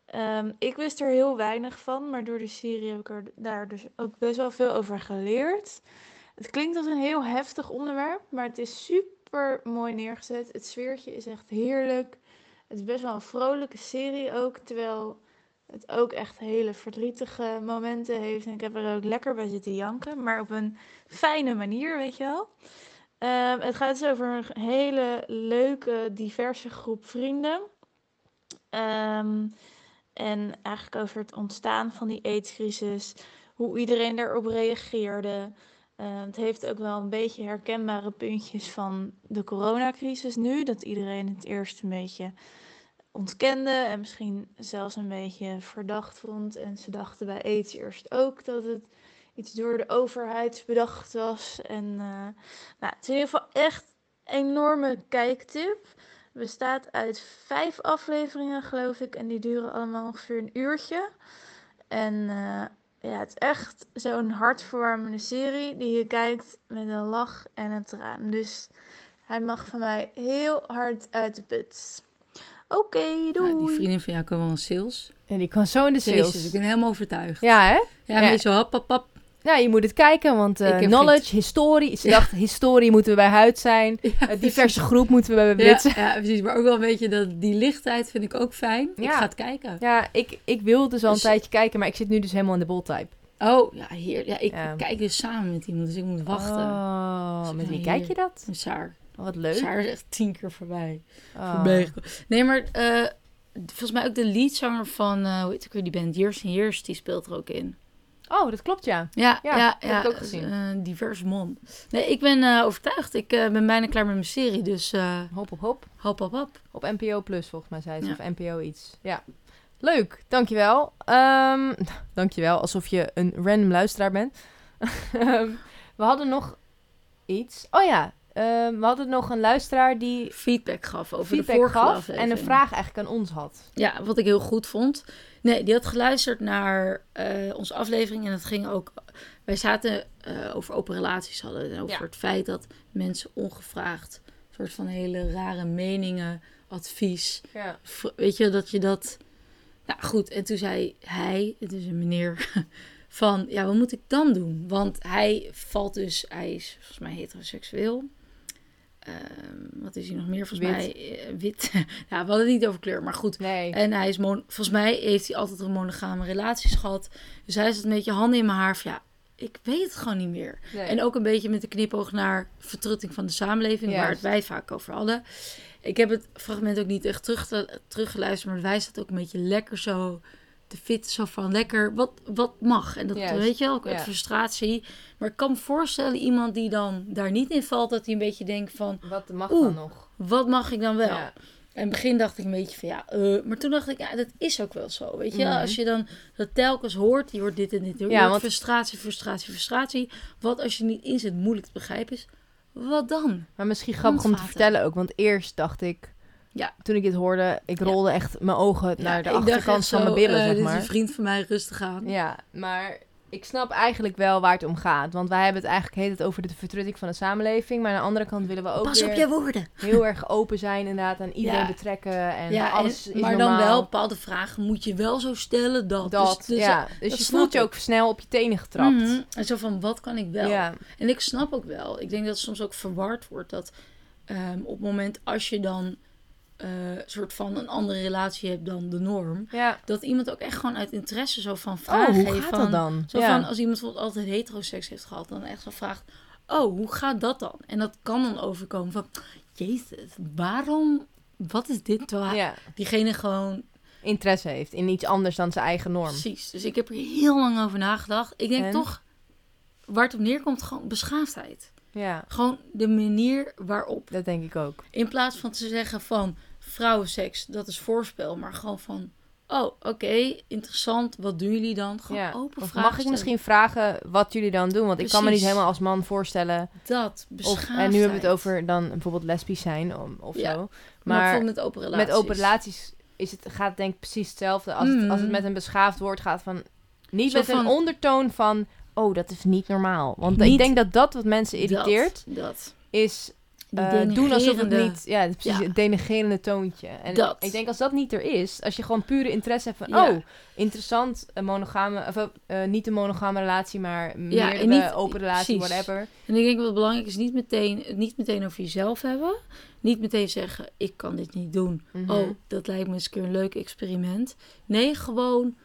C: Ehm, ik wist er heel weinig van, maar door de serie heb ik er daar dus ook best wel veel over geleerd. Het klinkt als een heel heftig onderwerp, maar het is super mooi neergezet. Het sfeertje is echt heerlijk. Het is best wel een vrolijke serie ook, terwijl het ook echt hele verdrietige momenten heeft. En ik heb er ook lekker bij zitten janken, maar op een fijne manier, weet je wel. Ehm, het gaat dus over een hele leuke, diverse groep vrienden. Ehm, en eigenlijk over het ontstaan van die aidscrisis, hoe iedereen daarop reageerde. Ehm, het heeft ook wel een beetje herkenbare puntjes van de coronacrisis nu. Dat iedereen het eerst een beetje ontkende en misschien zelfs een beetje verdacht vond. En ze dachten bij aids eerst ook dat het iets door de overheid bedacht was. En eh, nou, het is in ieder geval echt een enorme kijktip. Bestaat uit vijf afleveringen, geloof ik. En die duren allemaal ongeveer een uurtje. En eh, ja, het is echt zo'n hartverwarmende serie die je kijkt met een lach en een traan. Dus hij mag van mij heel hard uit de put. Oké, doei.
B: Nou, die vriendin van jou kan wel een sales.
A: En die kan zo in de sales.
B: Jezus, ik ben helemaal overtuigd.
A: Ja, hè?
B: Ja,
A: Ja.
B: ja. zo hap, hap, hap.
A: Ja, je moet het kijken, want eh, knowledge, historie. Ze dacht, historie moeten we bij Huid zijn.
B: Ja,
A: diverse groep moeten we bij
B: Ja,
A: Blitz.
B: ja, precies. Maar ook wel een beetje dat, die lichtheid vind ik ook fijn. Ik ga het kijken.
A: Ja, ik, ik wil dus al een
B: Dus-
A: tijdje kijken, maar ik zit nu dus helemaal in de boltype.
B: Oh, ja, hier. Ja, ik kijk dus samen met iemand, dus ik moet wachten.
A: Oh,
B: Dus
A: met wie kijk je dat?
B: Met Saar.
A: Oh, wat leuk.
B: Saar is echt tien keer voorbij.
A: Oh.
B: voorbij. Nee, maar eh, volgens mij ook de leadzanger van, eh hoe heet ik weer, die band Years and Years, die speelt er ook in.
A: Oh, dat klopt, ja.
B: Ja,
A: Ja,
B: ja,
A: heb ik ook gezien.
B: Een divers man. Nee, ik ben eh, overtuigd. Ik eh, ben bijna klaar met mijn serie, dus
A: Hop, hop, hop.
B: hop, hop, hop.
A: Op NPO Plus, volgens mij zei ze.
B: Ja.
A: Of NPO iets. Ja. Leuk, dankjewel. Ehm dankjewel, alsof je een random luisteraar bent. Ehm, we hadden nog iets. Oh ja, we hadden nog een luisteraar die
B: Feedback gaf over de vorige
A: gaf en
B: aflevering.
A: een vraag eigenlijk aan ons had.
B: Ja, wat ik heel goed vond. Nee, die had geluisterd naar eh, onze aflevering. En het ging ook. Wij zaten eh, over open relaties hadden. En over
A: Ja.
B: het feit dat mensen ongevraagd. een soort van hele rare meningen, advies.
A: Ja.
B: Weet je, dat je dat. Nou goed, en toen zei hij, het is een meneer. Van ja, wat moet ik dan doen? Want hij valt dus, hij is volgens mij heteroseksueel. Ehm, wat is hij nog meer? Volgens
A: Wit.
B: mij eh, wit. ja, we hadden het niet over kleur, maar goed.
A: Nee.
B: En hij is mon volgens mij heeft hij altijd een monogame relaties gehad. Dus hij is het een beetje handen in mijn haar. Van, ja, ik weet het gewoon niet meer.
A: nee.
B: En ook een beetje met de knipoog naar vertrutting van de samenleving, waar het wij vaak over hadden. Ik heb het fragment ook niet echt terug teruggeluisterd, maar wij zaten ook een beetje lekker zo te fit, zo van lekker, wat, wat mag. En dat weet je wel, ook uit
A: Ja.
B: frustratie. Maar ik kan me voorstellen, iemand die dan daar niet in valt, dat hij een beetje denkt van,
A: Wat mag
B: Oeh.
A: dan nog?
B: wat mag ik dan wel?
A: Ja.
B: En in het begin dacht ik een beetje van ja, eh, maar toen dacht ik, ja, dat is ook wel zo. Weet je,
A: Mhm.
B: als je dan dat telkens hoort, je hoort dit en dit, je
A: Ja,
B: hoort
A: want-
B: frustratie, frustratie, frustratie. Wat als je niet inzet, moeilijk te begrijpen is, wat dan?
A: Maar misschien grappig om te vertellen ook, want eerst dacht ik,
B: Ja.
A: toen ik dit hoorde, ik rolde echt mijn ogen naar de achterkant van mijn billen,
B: eh,
A: zeg
B: dit is
A: maar.
B: een vriend van mij, rustig aan.
A: Ja, maar ik snap eigenlijk wel waar het om gaat. Want wij hebben het eigenlijk heet het over de vertrutting van de samenleving. Maar aan de andere kant willen we ook
B: Pas op je woorden.
A: heel erg open zijn inderdaad. En iedereen
B: Ja.
A: betrekken. En
B: ja,
A: alles
B: en-
A: is
B: maar dan wel bepaalde vragen moet je wel zo stellen dat.
A: Dat,
B: dus, dus,
A: ja. Dus
B: dat
A: je voelt je ook snel op je tenen getrapt.
B: Mhm. En zo van, wat kan ik wel?
A: Ja.
B: En ik snap ook wel. Ik denk dat het soms ook verward wordt dat ehm, op het moment als je dan eh soort van een andere relatie hebt dan de norm,
A: ja.
B: dat iemand ook echt gewoon uit interesse zo van
A: Oh,
B: vragen
A: hoe
B: heeft
A: gaat
B: van,
A: dat dan?
B: Zo
A: ja.
B: van als iemand bijvoorbeeld altijd heteroseks heeft gehad, dan echt zo vraagt, oh, hoe gaat dat dan? En dat kan dan overkomen van, jezus, waarom, wat is dit? Hij-
A: ja.
B: diegene gewoon
A: Interesse heeft in iets anders dan zijn eigen norm.
B: Precies. Dus ik heb er heel lang over nagedacht. Ik denk
A: En?
B: toch, waar het op neerkomt, gewoon beschaafdheid.
A: Ja,
B: Gewoon de manier waarop.
A: dat denk ik ook.
B: In plaats van te zeggen van vrouwenseks, dat is voorspel. Maar gewoon van, oh, oké, interessant. Wat doen jullie dan? Gewoon
A: Ja.
B: open vragen
A: mag ik
B: stellen.
A: misschien vragen wat jullie dan doen? Want ik kan me niet helemaal als man voorstellen.
B: Dat,
A: Of, en nu hebben we het over dan bijvoorbeeld lesbisch zijn of,
B: Ja.
A: zo.
B: Maar, met open relaties.
A: met open relaties is het, gaat het denk ik precies hetzelfde. Als, het, als het met een beschaafd woord gaat van... Niet
B: Zo
A: met een ondertoon van... Oh, dat is niet normaal. Want
B: Niet-
A: ik denk dat dat wat mensen irriteert...
B: Dat, dat.
A: is Eh, doen alsof het niet... Ja, precies,
B: Ja.
A: het denigrerende toontje. En
B: Dat.
A: ik denk als dat niet er is... Als je gewoon pure interesse hebt van...
B: Ja.
A: Oh, interessant, een monogame... Of eh, niet een monogame relatie, maar
B: Ja,
A: meerdere
B: en niet-
A: open relatie,
B: precies.
A: whatever.
B: En ik denk wat belangrijk is, niet meteen, niet meteen over jezelf hebben. Niet meteen zeggen, ik kan dit niet doen.
A: Mhm.
B: Oh, dat lijkt me eens een keer een leuk experiment. Nee, gewoon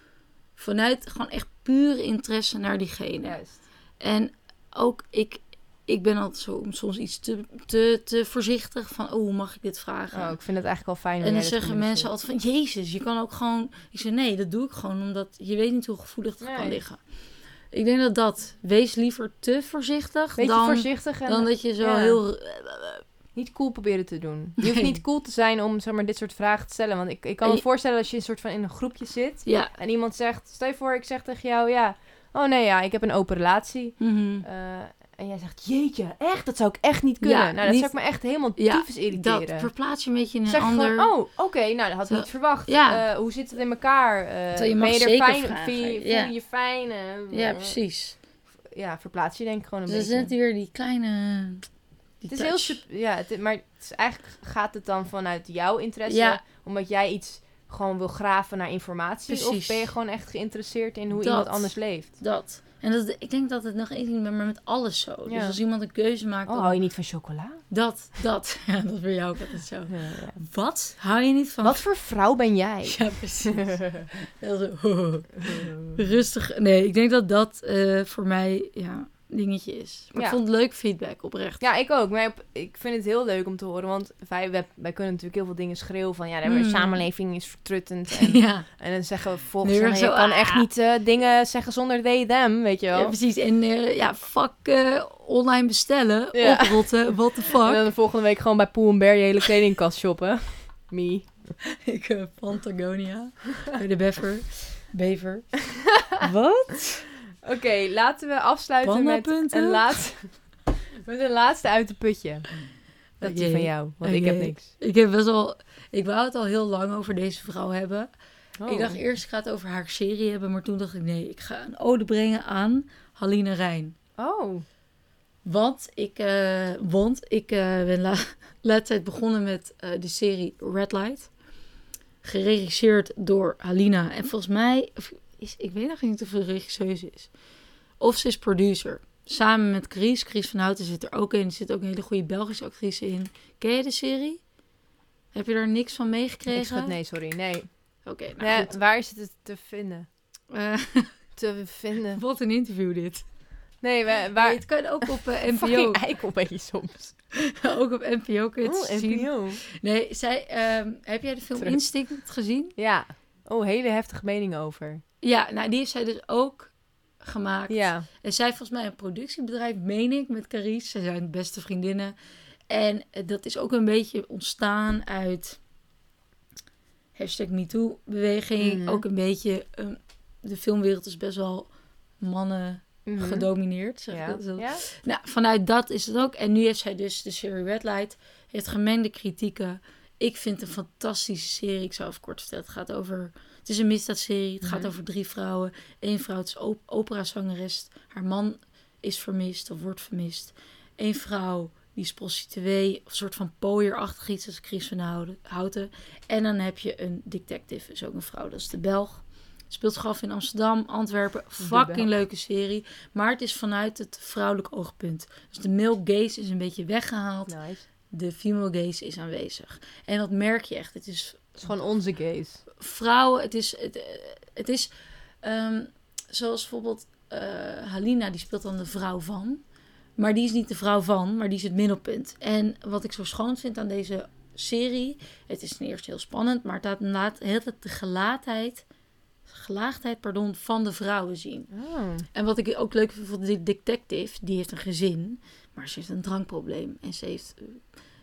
B: vanuit gewoon echt pure interesse naar diegene.
A: Juist.
B: En ook ik, ik ben altijd zo, soms iets te, te, te voorzichtig van, oh, hoe mag ik dit vragen?
A: Oh, ik vind het eigenlijk wel fijn.
B: en dan zeggen mensen altijd van, jezus, je kan ook gewoon... Ik zeg, nee, dat doe ik gewoon, omdat je weet niet hoe gevoelig het kan liggen. Ik denk dat dat, wees liever te voorzichtig
A: Beetje
B: dan,
A: voorzichtig en
B: dan dat je zo
A: ja.
B: heel...
A: niet cool proberen te doen. Je hoeft niet cool te zijn om zeg maar, dit soort vragen te stellen. Want ik, ik kan me
B: En-
A: voorstellen als je een soort van in een groepje zit...
B: Ja.
A: en iemand zegt... Stel je voor, ik zeg tegen jou... Ja, oh nee, ja, ik heb een open relatie. Eh, en jij zegt, jeetje, echt? Dat zou ik echt niet kunnen.
B: Ja,
A: nou, dat
B: niet-
A: zou ik me echt helemaal
B: Ja,
A: irriteren.
B: Dat verplaats je een beetje in een
A: zeg
B: ander...
A: gewoon, oh, oké, nou, dat had ik niet verwacht.
B: Ja.
A: Eh, hoe zit het in elkaar?
B: Terwijl je mag
A: je er fijn?
B: vragen,
A: je, voel je je fijn?
B: Ja,
A: eh,
B: precies.
A: Ja, verplaats je denk ik gewoon een
B: Dus
A: beetje.
B: net weer die kleine... Die
A: Het is heel
B: touch.
A: ja, het, maar het is eigenlijk gaat het dan vanuit jouw interesse, omdat jij iets gewoon wil graven naar informatie, of ben je gewoon echt geïnteresseerd in hoe
B: Dat.
A: iemand anders leeft?
B: Dat. En dat, ik denk dat het nog één ding, maar met alles zo.
A: Ja.
B: Dus als iemand een keuze maakt,
A: Oh,
B: dan-
A: hou je niet van chocola?
B: dat, dat. Ja, dat is bij jou ook altijd zo.
A: Ja, ja.
B: Wat? Hou je niet van...
A: Wat voor vrouw ben jij?
B: Ja, precies. Heel zo, rustig. Nee, ik denk dat dat eh, voor mij, ja, dingetje is. Maar
A: Ja.
B: ik vond het leuk feedback, oprecht.
A: Ja, ik ook. Maar ik vind het heel leuk om te horen. Want wij, wij, wij kunnen natuurlijk heel veel dingen schreeuwen van... Ja, de
B: Mm.
A: samenleving is vertruttend. En,
B: Ja,
A: en dan zeggen we volgens mij... Je
B: zo,
A: kan
B: ah.
A: echt niet eh, dingen zeggen zonder they, them, weet je wel.
B: ja precies. En eh, ja, fuck eh, online bestellen,
A: Ja.
B: oprotten, what the
A: En
B: fuck.
A: dan de volgende week gewoon bij Poel Bear je hele kledingkast shoppen. Me.
B: Ik uh, Patagonia, bij de bever. Bever. Wat?
A: Oké, laten we afsluiten met een, laatste, met een laatste uit de putje. Dat is van jou, want ik heb niks.
B: Ik heb best wel... Ik wou het al heel lang over deze vrouw hebben.
A: Oh.
B: Ik dacht eerst, ik ga het over haar serie hebben. Maar toen dacht ik, nee, ik ga een ode brengen aan Haline Rijn.
A: Oh,
B: Want ik, eh, want ik eh, ben la laatst tijd begonnen met eh, de serie Red Light. Geregisseerd door Halina. En volgens mij, is, ik weet nog niet of ze is. Of ze is producer. Samen met Chris. Chris van Houten zit er ook in. Er zit ook een hele goede Belgische actrice in. Ken je de serie? Heb je daar niks van
A: ik
B: meegekregen?
A: nee, sorry. Nee.
B: Oké, nou
A: nee
B: goed.
A: waar is het te vinden?
B: Eh,
A: Te vinden.
B: wat een interview dit.
A: Nee, wa- waar...
B: Nee, het kan ook op NPO.
A: Eikel ben je soms.
B: ook op NPO kun je het
A: Oh,
B: zien.
A: NPO.
B: Nee, zij, ehm, heb jij de film
A: Terug.
B: Instinct gezien?
A: Ja. Oh, hele heftige mening over.
B: Ja, nou die heeft zij dus ook gemaakt.
A: Ja.
B: En zij heeft volgens mij een productiebedrijf, meen ik, met Carice. Ze zijn beste vriendinnen. En eh, dat is ook een beetje ontstaan uit hashtag MeToo-beweging.
A: Mhm.
B: Ook een beetje, ehm, de filmwereld is best wel mannen
A: Mhm.
B: gedomineerd. Zeg
A: Ja.
B: dat
A: ja?
B: Nou, vanuit dat is het ook. En nu heeft zij dus de serie Red Light. Heeft gemengde kritieken. Ik vind het een fantastische serie. Ik zou even kort vertellen. Het gaat over... Het is een misdaadserie. Het gaat
A: Mhm.
B: over drie vrouwen. Eén vrouw is op operazangeres. Haar man is vermist of wordt vermist. Eén vrouw die is prostituee. Of een soort van pooierachtig iets als Chris van Houten-. En dan heb je een detective. Is ook een vrouw. Dat is de Belg. Speelt zich af in Amsterdam, Antwerpen. Fucking leuke serie. Maar het is vanuit het vrouwelijk oogpunt. Dus de male gaze is een beetje weggehaald.
A: Nice.
B: De female gaze is aanwezig. En dat merk je echt. Het is
A: Het is gewoon onze gaze.
B: vrouwen. Het is, het, het is ehm, zoals bijvoorbeeld eh, Halina, die speelt dan de vrouw van. Maar die is niet de vrouw van, maar die is het middelpunt. En wat ik zo schoon vind aan deze serie, het is ten eerste heel spannend, maar het laat inderdaad heel de gelaatheid, gelaagdheid pardon, van de vrouwen zien.
A: Oh.
B: En wat ik ook leuk vind van de detective, die heeft een gezin, maar ze heeft een drankprobleem. En ze heeft, eh,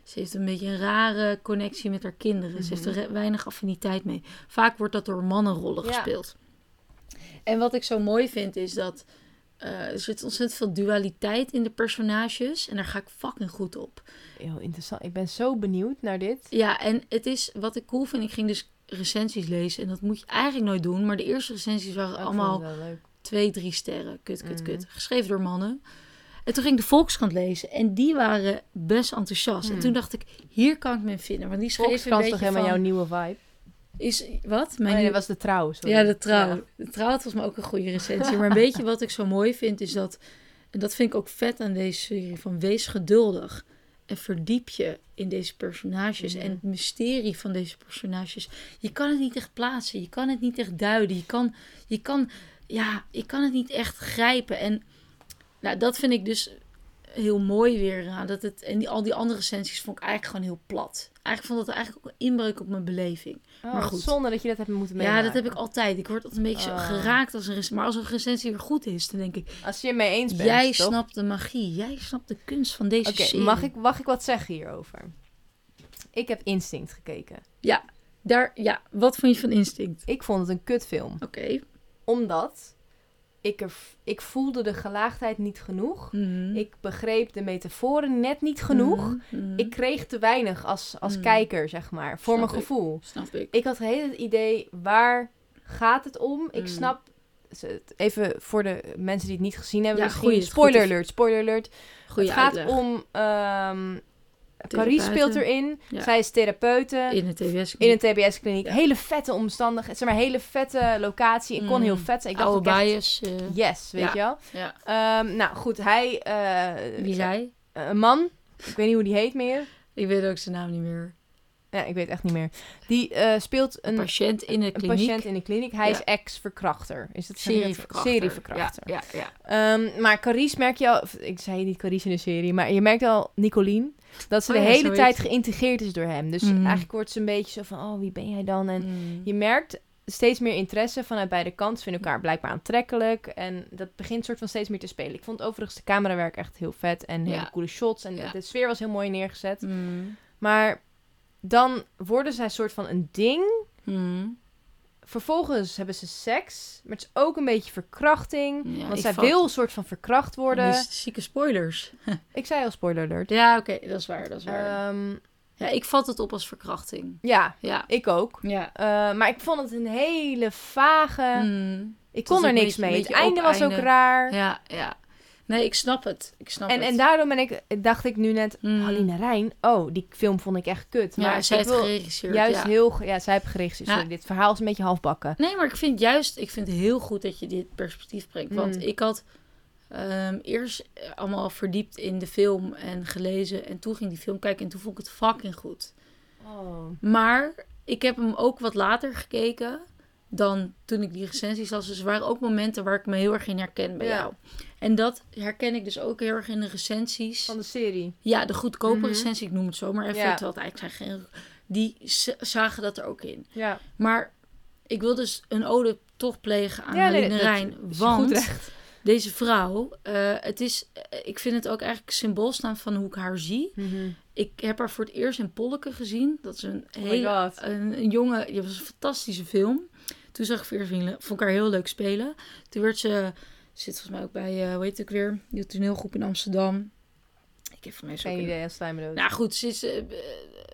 B: ze heeft een beetje een rare connectie met haar kinderen. Ze heeft er re- weinig affiniteit mee. Vaak wordt dat door mannenrollen
A: Ja.
B: gespeeld. En wat ik zo mooi vind is dat eh, er zit ontzettend veel dualiteit in de personages. En daar ga ik fucking goed op.
A: Heel interessant. Ik ben zo benieuwd naar dit.
B: Ja, en het is wat ik cool vind. Ik ging dus recensies lezen. En dat moet je eigenlijk nooit doen. Maar de eerste recensies waren
A: Oh, ik
B: allemaal twee, drie sterren. Kut, kut,
A: Mhm.
B: kut. Geschreven door mannen. En toen ging ik de Volkskrant lezen. En die waren best enthousiast. En
A: Hmm.
B: toen dacht ik, hier kan ik me in vinden. Want die schreven een
A: Volkskrant is
B: beetje
A: toch helemaal
B: van...
A: jouw nieuwe vibe?
B: Is, wat?
A: Oh,
B: Mijn
A: nee,
B: nieuwe-
A: dat was de trouw. sorry.
B: Ja, de trouw.
A: Ja.
B: De trouw volgens mij ook een goede recensie. Maar weet je wat ik zo mooi vind? Is dat, en dat vind ik ook vet aan deze serie, van wees geduldig. En verdiep je in deze personages
A: Mhm.
B: en het mysterie van deze personages. Je kan het niet echt plaatsen. Je kan het niet echt duiden. Je kan, je kan, ja, je kan het niet echt grijpen. En nou, dat vind ik dus heel mooi weer. dat het, en die, al die andere recensies vond ik eigenlijk gewoon heel plat. Eigenlijk vond dat eigenlijk ook een inbreuk op mijn beleving.
A: Oh,
B: Maar goed.
A: Zonder dat je dat hebt moeten
B: Ja,
A: meemaken.
B: dat heb ik altijd. Ik word altijd een beetje zo
A: Ah.
B: geraakt als een recensie. Maar als een recensie weer goed is, dan denk ik...
A: Als je het mee eens bent,
B: jij
A: toch?
B: snapt de magie. Jij snapt de kunst van deze
A: Oké,
B: serie.
A: mag, ik, mag ik wat zeggen hierover? Ik heb Instinct gekeken.
B: Daar, ja, wat vond je van Instinct?
A: Ik vond het een kutfilm.
B: Oké.
A: Omdat ik, er, ik voelde de gelaagdheid niet genoeg.
B: Mhm.
A: Ik begreep de metaforen net niet genoeg.
B: Mhm. Mhm.
A: Ik kreeg te weinig als, als
B: Mm.
A: kijker, zeg maar. Voor
B: Snap
A: mijn
B: ik.
A: gevoel.
B: Snap ik.
A: Ik had heel het idee, waar gaat het om? Ik snap... Even voor de mensen die het niet gezien hebben.
B: Ja,
A: misschien.
B: goeie,
A: spoiler alert, spoiler alert.
B: Goeie
A: het gaat
B: uitleg.
A: om... ehm
B: Therapeuten.
A: speelt erin.
B: Ja.
A: Zij is therapeute.
B: In het TBS.
A: In een TBS-kliniek.
B: Ja.
A: Hele vette omstandigheden. Zeg maar, hele vette locatie. Ik kon
B: Mm.
A: heel vet zijn. Ik dacht
B: Oude
A: ook echt,
B: bias. eh,
A: yes, weet
B: Ja.
A: je wel.
B: ja.
A: Ehm, nou, goed. Hij... eh,
B: Wie zei?
A: Een man. Ik weet niet hoe die heet meer.
B: Ik weet ook zijn naam niet meer.
A: Ja, ik weet echt niet meer. Die eh, speelt
B: Een
A: een,
B: patiënt in de
A: een
B: kliniek.
A: patiënt in de kliniek. Hij is ex-verkrachter. Is het
B: Serieverkrachter.
A: Serieverkrachter.
B: Ja, ja, ja.
A: Ehm, maar Carice merk je al... Ik zei niet Carice in de serie, maar je merkt al Nicolien... dat ze
B: Oh
A: de
B: ja,
A: hele tijd geïntegreerd is door hem. Dus
B: Mhm.
A: eigenlijk wordt ze een beetje zo van... oh, wie ben jij dan? En
B: Mm.
A: je merkt steeds meer interesse vanuit beide kanten. Ze vinden elkaar blijkbaar aantrekkelijk. En dat begint soort van steeds meer te spelen. Ik vond overigens de camerawerk echt heel vet. En hele
B: Ja.
A: coole shots. En
B: Ja.
A: de sfeer was heel mooi neergezet.
B: Mm.
A: Maar dan worden zij soort van een ding. Vervolgens hebben ze seks. Maar het is ook een beetje verkrachting.
B: Ja,
A: want zij
B: vat-
A: wil een soort van verkracht worden.
B: Dus zieke spoilers.
A: Ik zei al spoiler alert.
B: Ja, oké, dat is waar, dat is waar.
A: Ehm,
B: ja, ik vat het op als verkrachting.
A: ja,
B: Ja.
A: ik ook.
B: Ja.
A: Eh, maar ik vond het een hele vage...
B: Mm.
A: ik kon er niks
B: beetje-
A: mee. Het einde was ook raar.
B: Ja, ja. Nee, ik snap het. Ik snap
A: En,
B: het.
A: en daardoor ben ik, dacht ik nu net,
B: Mm.
A: Haline Rijn, oh, die film vond ik echt kut.
B: Ja,
A: maar
B: zij
A: ik
B: heeft geregisseerd.
A: juist
B: ja.
A: heel, ja, zij heeft geregisseerd.
B: Ja.
A: Sorry, dit verhaal is een beetje halfbakken.
B: Nee, maar ik vind juist, ik vind het heel goed dat je dit perspectief brengt. Want
A: Mm.
B: ik had ehm, eerst eh, allemaal verdiept in de film en gelezen. En toen ging die film kijken en toen vond ik het fucking goed.
A: Oh.
B: Maar ik heb hem ook wat later gekeken dan toen ik die recensies las. Dus er waren ook momenten waar ik me heel erg in herken bij
A: Ja.
B: jou. En dat herken ik dus ook heel erg in de recensies.
A: Van de serie.
B: Ja, de goedkope
A: Mhm.
B: recensie, ik noem het zo maar even.
A: Ja.
B: Terwijl het eigenlijk zijn geen... Die zagen dat er ook in.
A: Ja,
B: Maar ik wil dus een ode toch plegen aan
A: ja nee,
B: Rijn. Want deze vrouw, eh, het is, eh, ik vind het ook eigenlijk symbool staan van hoe ik haar zie.
A: Mhm.
B: Ik heb haar voor het eerst in Polleke gezien. Dat is een
A: Oh
B: hele een, een jonge, die was een fantastische film. Toen zag ik Vrienden, vond ik haar heel leuk spelen. Toen werd ze, zit volgens mij ook bij, eh hoe heet het ook weer, die toneelgroep in Amsterdam. Ik heb voor mij zo
A: Geen idee, als bedoelt.
B: Nou goed, ze is eh, b-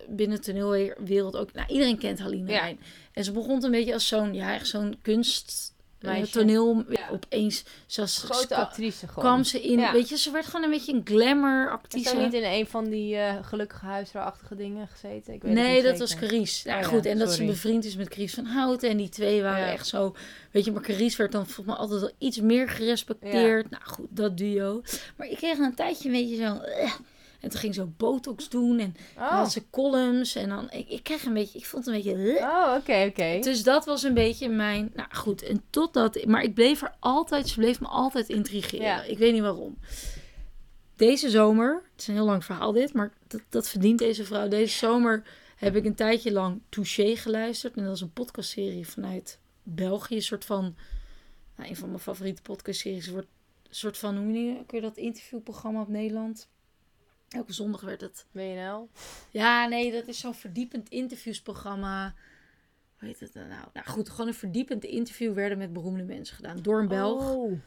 B: binnen de toneelwereld ook... Nou, iedereen kent Haline
A: Ja.
B: Rijn. En ze begon een beetje als zo'n, ja, echt zo'n kunst... eh,
A: Meisje.
B: toneel
A: Ja.
B: opeens. Zoals
A: Grote actrice gewoon.
B: kwam ze in.
A: Ja.
B: Weet je, ze werd gewoon een beetje een glamour actrice.
A: ze niet in een van die eh, gelukkige huisvrouwachtige dingen gezeten? Ik weet
B: Nee,
A: niet
B: dat was. Carice.
A: Oh ja,
B: goed, en dat ze bevriend is met Carice van Houten. En die twee waren echt zo... Weet je, maar Carice werd dan volgens mij altijd wel iets meer gerespecteerd. Nou goed, dat duo. Maar ik kreeg een tijdje een beetje zo... eh. En toen ging ze ook botox doen. En dan
A: Oh,
B: had ze columns. En dan... Ik, ik kreeg een beetje... Ik vond het een beetje...
A: oh oké, oké.
B: Dus dat was een beetje mijn... Nou goed, en totdat... Maar ik bleef er altijd... Ze bleef me altijd intrigeren.
A: Ja.
B: Ik weet niet waarom. Deze zomer... Het is een heel lang verhaal dit. Maar dat, dat verdient deze vrouw. Deze zomer heb ik een tijdje lang Touché geluisterd. En dat is een podcastserie vanuit België. Een soort van... Nou, een van mijn favoriete podcastseries. Wordt een soort van... Hoe kun je dat interviewprogramma op Nederland? Elke zondag werd het...
A: WNL.
B: Ja, nee, dat is zo'n verdiepend interviewsprogramma. Hoe heet het nou? Nou goed, gewoon een verdiepend interview werden met beroemde mensen gedaan. Door een Belg.
A: Oh.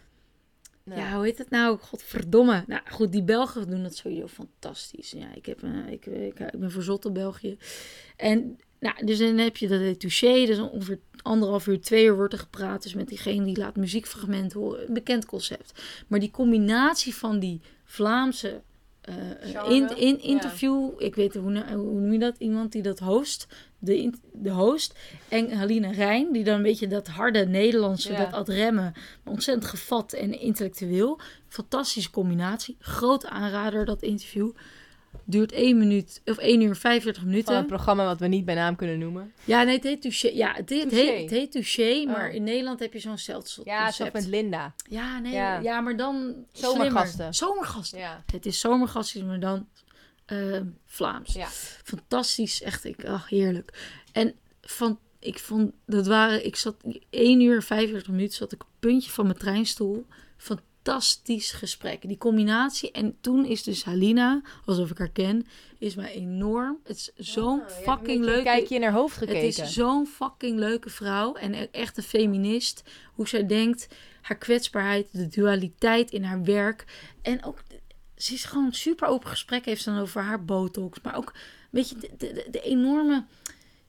A: Nou,
B: Ja, hoe heet het nou? Godverdomme. Nou goed, die Belgen doen dat sowieso fantastisch. Ja, ik, heb, ik, ik, ik ben verzot op België. En nou, dus dan heb je dat touché. Dus ongeveer anderhalf uur, twee uur wordt er gepraat. Dus met diegene die laat muziekfragmenten horen. Een bekend concept. Maar die combinatie van die Vlaamse
A: Charme,
B: in, in,
A: ja.
B: interview. Ik weet hoe, hoe noem je dat? Iemand die dat host. De, in- de host. En Haline Rijn, die dan een beetje dat harde Nederlandse,
A: Ja.
B: dat ad remmen. Ontzettend gevat en intellectueel. Fantastische combinatie. Grote aanrader, dat interview. Duurt 1 minuut, of 1 uur 45
A: Van
B: minuten.
A: een programma wat we niet bij naam kunnen noemen.
B: Ja, nee, het heet Touché. Ja, het heet,
A: Touché.
B: het heet Touché, maar
A: Oh.
B: in Nederland heb je zo'n zelfde
A: Ja, zo met Linda.
B: Ja, nee,
A: Ja.
B: ja. maar dan
A: Zomergasten.
B: slimmer. Zomergasten.
A: Ja.
B: Het is zomergasten, maar dan eh, Vlaams.
A: Ja.
B: Fantastisch, echt. Ik, ach, heerlijk. En van, ik vond, dat waren, ik zat 1 uur en 45 minuten, zat ik op het puntje van mijn treinstoel. Fantastisch gesprek. Die combinatie. En toen is dus Halina, alsof ik haar ken, is mij enorm. Het is zo'n
A: Oh, je een
B: fucking leuke...
A: Een kijkje in haar hoofd gekeken.
B: Het is zo'n fucking leuke vrouw. En e- echt een feminist. Hoe zij denkt. Haar kwetsbaarheid. De dualiteit in haar werk. En ook... Ze is gewoon super open gesprek. Heeft ze dan over haar botox. Maar ook... Weet je, de, de, de enorme...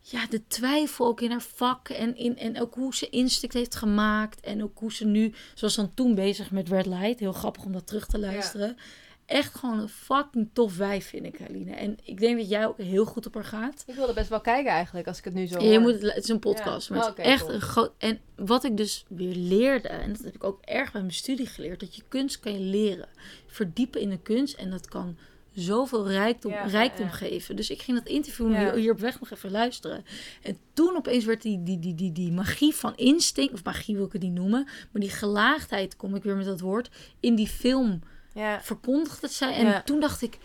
B: Ja, de twijfel ook in haar vak. En, in, en ook hoe ze instinct heeft gemaakt. En ook hoe ze nu... Zoals dan toen bezig met Red Light. Heel grappig om dat terug te luisteren. Echt gewoon een fucking tof wijf vind ik, Aline. En ik denk dat jij ook heel goed op haar gaat.
A: Ik wilde best wel kijken eigenlijk, als ik het nu zo
B: Ja, je moet het, het is een podcast,
A: Ja.
B: maar is echt
A: cool.
B: een groot... En wat ik dus weer leerde, en dat heb ik ook erg bij mijn studie geleerd, dat je kunst kan je leren. Verdiepen in de kunst en dat kan zoveel rijkdom,
A: Ja,
B: rijkdom
A: ja.
B: geven. Dus ik ging dat interview hier, hier op weg nog even luisteren. En toen opeens werd die, die, die, die, die magie van instinct, of magie wil ik het niet noemen, maar die gelaagdheid, kom ik weer met dat woord, in die film
A: Ja.
B: verkondigde zij. En toen dacht ik,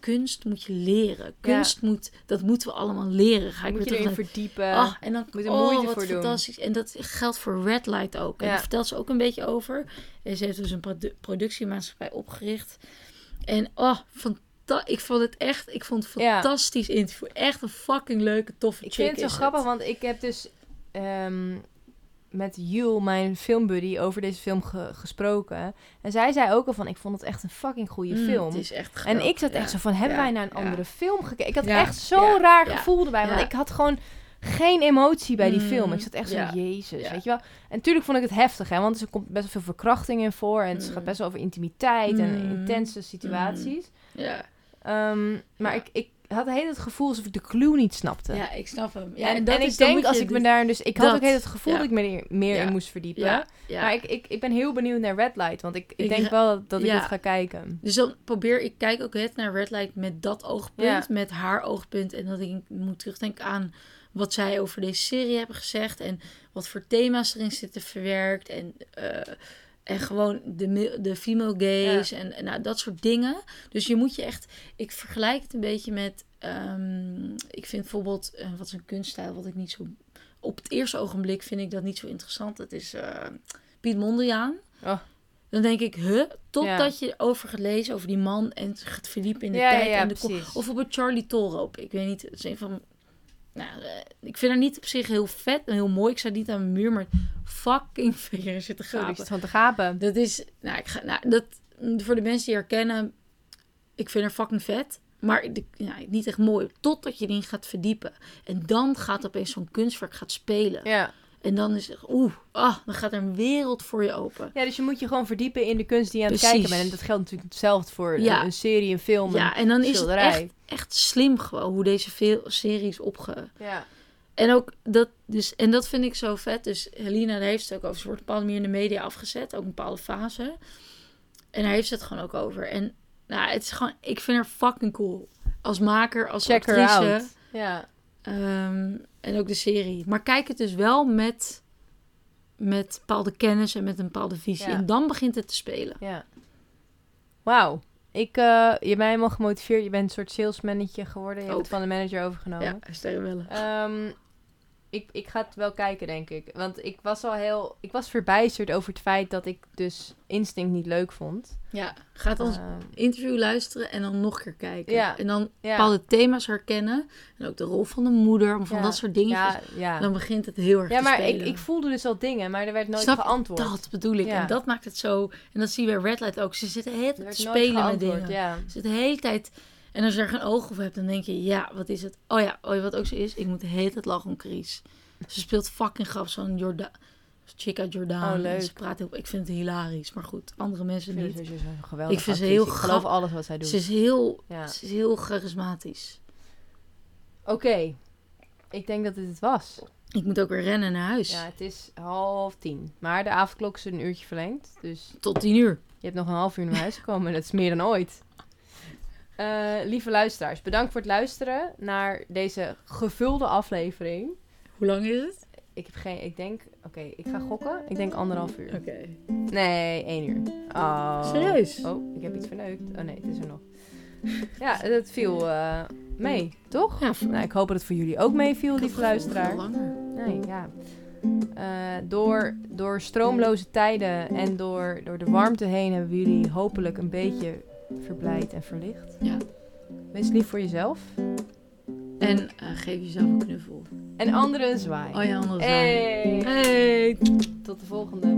B: kunst moet je leren. Kunst moet, dat moeten we allemaal leren. Ga ik
A: Moet je
B: weer terug
A: erin verdiepen.
B: Ah, en dan
A: moet er
B: oh,
A: moeite
B: wat
A: voor doen.
B: fantastisch. En dat geldt voor Red Light ook. En
A: Ja.
B: daar vertelt ze ook een beetje over. En ze heeft dus een produ- productiemaatschappij opgericht. En oh, ik vond het echt, ik vond het
A: Ja.
B: fantastisch interview. Echt een fucking leuke, toffe
A: Ik
B: chick
A: vind het zo grappig, want ik heb dus ehm, met Jul, mijn filmbuddy, over deze film ge- gesproken. En zij zei ook al van, ik vond het echt een fucking goede
B: Mm,
A: film.
B: Het is echt
A: En ik zat
B: ja.
A: echt zo van, hebben
B: Ja,
A: wij naar een andere film gekeken? Ik had echt zo'n raar gevoel erbij, want ik had gewoon geen emotie bij die
B: Mm,
A: film. Ik zat echt zo,
B: ja,
A: jezus,
B: ja.
A: weet je wel. En natuurlijk vond ik het heftig, hè, want er komt best wel veel verkrachting in voor. En het
B: Mm.
A: gaat best wel over intimiteit en intense situaties.
B: Ja.
A: Ehm, maar
B: Ja.
A: ik, ik had heel het gevoel alsof ik de clue niet snapte.
B: ja, ik snap hem. Ja,
A: en,
B: en, dat
A: en
B: is,
A: ik denk als ik me daar dus... Ik had ook heel het gevoel
B: ja.
A: dat ik me er meer
B: Ja.
A: in moest verdiepen. Maar ik, ik, ik ben heel benieuwd naar Red Light. Want ik, ik
B: Ik
A: denk wel dat ik het ga kijken.
B: Dus dan probeer ik, kijk ook het naar Red Light met dat oogpunt, met haar oogpunt. En dat ik moet terugdenken aan wat zij over deze serie hebben gezegd. En wat voor thema's erin zitten verwerkt. En, eh, en gewoon de, de female gaze en, en nou, dat soort dingen. Dus je moet je echt, ik vergelijk het een beetje met, ehm, ik vind bijvoorbeeld, eh, wat is een kunststijl wat ik niet zo, op het eerste ogenblik vind ik dat niet zo interessant. Dat is eh, Piet Mondriaan.
A: Oh.
B: Dan denk ik, huh? Totdat
A: Ja.
B: je over gaat lezen over die man en gaat verdiepen in de
A: Ja,
B: tijd. en de
A: precies.
B: Of op een Charlie Tolroop. Ik weet niet, het is een van... Nou, eh, ik vind haar niet op zich heel vet en heel mooi. Ik sta niet aan mijn muur, maar fucking zitten
A: Sorry, ik
B: gapen.
A: zit van te gapen.
B: Dat is, nou, ik ga, nou, dat, voor de mensen die herkennen, ik vind haar fucking vet. Maar de- ja, niet echt mooi. Totdat je erin gaat verdiepen. En dan gaat opeens zo'n kunstwerk gaat spelen.
A: Ja.
B: En dan is het, oeh, ah, dan gaat er een wereld voor je open.
A: ja, dus je moet je gewoon verdiepen in de kunst die je aan het kijken bent. En dat geldt natuurlijk hetzelfde voor
B: Ja.
A: een, serie, een film,
B: Ja, en dan is het echt, echt slim gewoon hoe deze veel series opge...
A: Ja.
B: En ook dat, dus, en dat vind ik zo vet. Dus Helena heeft het ook over. Ze wordt op een bepaalde manier in de media afgezet, ook een bepaalde fase. En daar heeft ze het gewoon ook over. En nou, het is gewoon, ik vind haar fucking cool. Als maker, als
A: Check her
B: actrice.
A: out. Ja.
B: Ehm, en ook de serie. Maar kijk het dus wel met, met bepaalde kennis en met een bepaalde visie.
A: Ja.
B: En dan begint het te spelen.
A: Ja. Wauw. Ik, eh, je hebt mij helemaal gemotiveerd. Je bent een soort salesmannetje geworden. Je hebt
B: Ook.
A: het van de manager overgenomen.
B: Ja, sterrenwillen.
A: Ehm, ik, ik ga het wel kijken, denk ik. Want ik was al heel... Ik was verbijsterd over het feit dat ik dus Instinct niet leuk vond.
B: Ja, gaat ons
A: Ehm,
B: interview luisteren en dan nog een keer kijken.
A: Ja.
B: En dan
A: ja.
B: bepaalde thema's herkennen. En ook de rol van de moeder, of van
A: Ja.
B: dat soort
A: ja.
B: Dan begint het heel erg
A: ja maar ik,
B: spelen.
A: ik voelde dus al dingen, maar er werd nooit
B: Snap
A: geantwoord.
B: Dat bedoel ik. En dat maakt het zo... En dat zie je bij Red Light ook. Ze zitten tijd
A: werd
B: te spelen met dingen.
A: ja.
B: Ze zitten de hele tijd... En als je er geen oog op hebt, dan denk je... Ja, wat is het? Oh ja, oh, wat ook zo is. Ik moet de hele tijd lachen om Chris. Ze speelt fucking grappig. Zo'n Jorda chick uit Jordaan.
A: Oh, leuk.
B: Ze praat heel... Ik vind het hilarisch. Maar goed, andere mensen
A: Ik vind
B: niet.
A: ze een geweldige
B: Ik vind ze heel
A: Ik geloof
B: grap-
A: alles wat zij doet.
B: Ze is heel...
A: Ja.
B: Ze is heel charismatisch.
A: Oké. Ik denk dat dit het was.
B: Ik moet ook weer rennen naar huis.
A: Ja, het is half tien. Maar de avondklok is een uurtje verlengd. Dus
B: Tot tien uur.
A: je hebt nog een half uur naar huis gekomen. En dat is meer dan ooit. Eh, lieve luisteraars, bedankt voor het luisteren naar deze gevulde aflevering.
B: Hoe lang is het?
A: Ik heb geen, ik denk, oké, ik ga gokken. Ik denk anderhalf uur.
B: Oké.
A: Nee, één uur. Oh.
B: Serieus?
A: Oh, ik heb iets verneukt. Oh nee, het is er nog. Ja, het viel eh, mee, toch?
B: Ja,
A: Nou, ik hoop dat het voor jullie ook meeviel, lieve luisteraar.
B: langer.
A: Nee, ja. Eh, door, door stroomloze tijden en door, door de warmte heen hebben we jullie hopelijk een beetje verblijd en verlicht.
B: Ja.
A: Wees lief voor jezelf.
B: En eh, geef jezelf een knuffel.
A: En anderen een zwaai.
B: Oh ja, anders
A: Hey.
B: Hey.
A: Tot de volgende.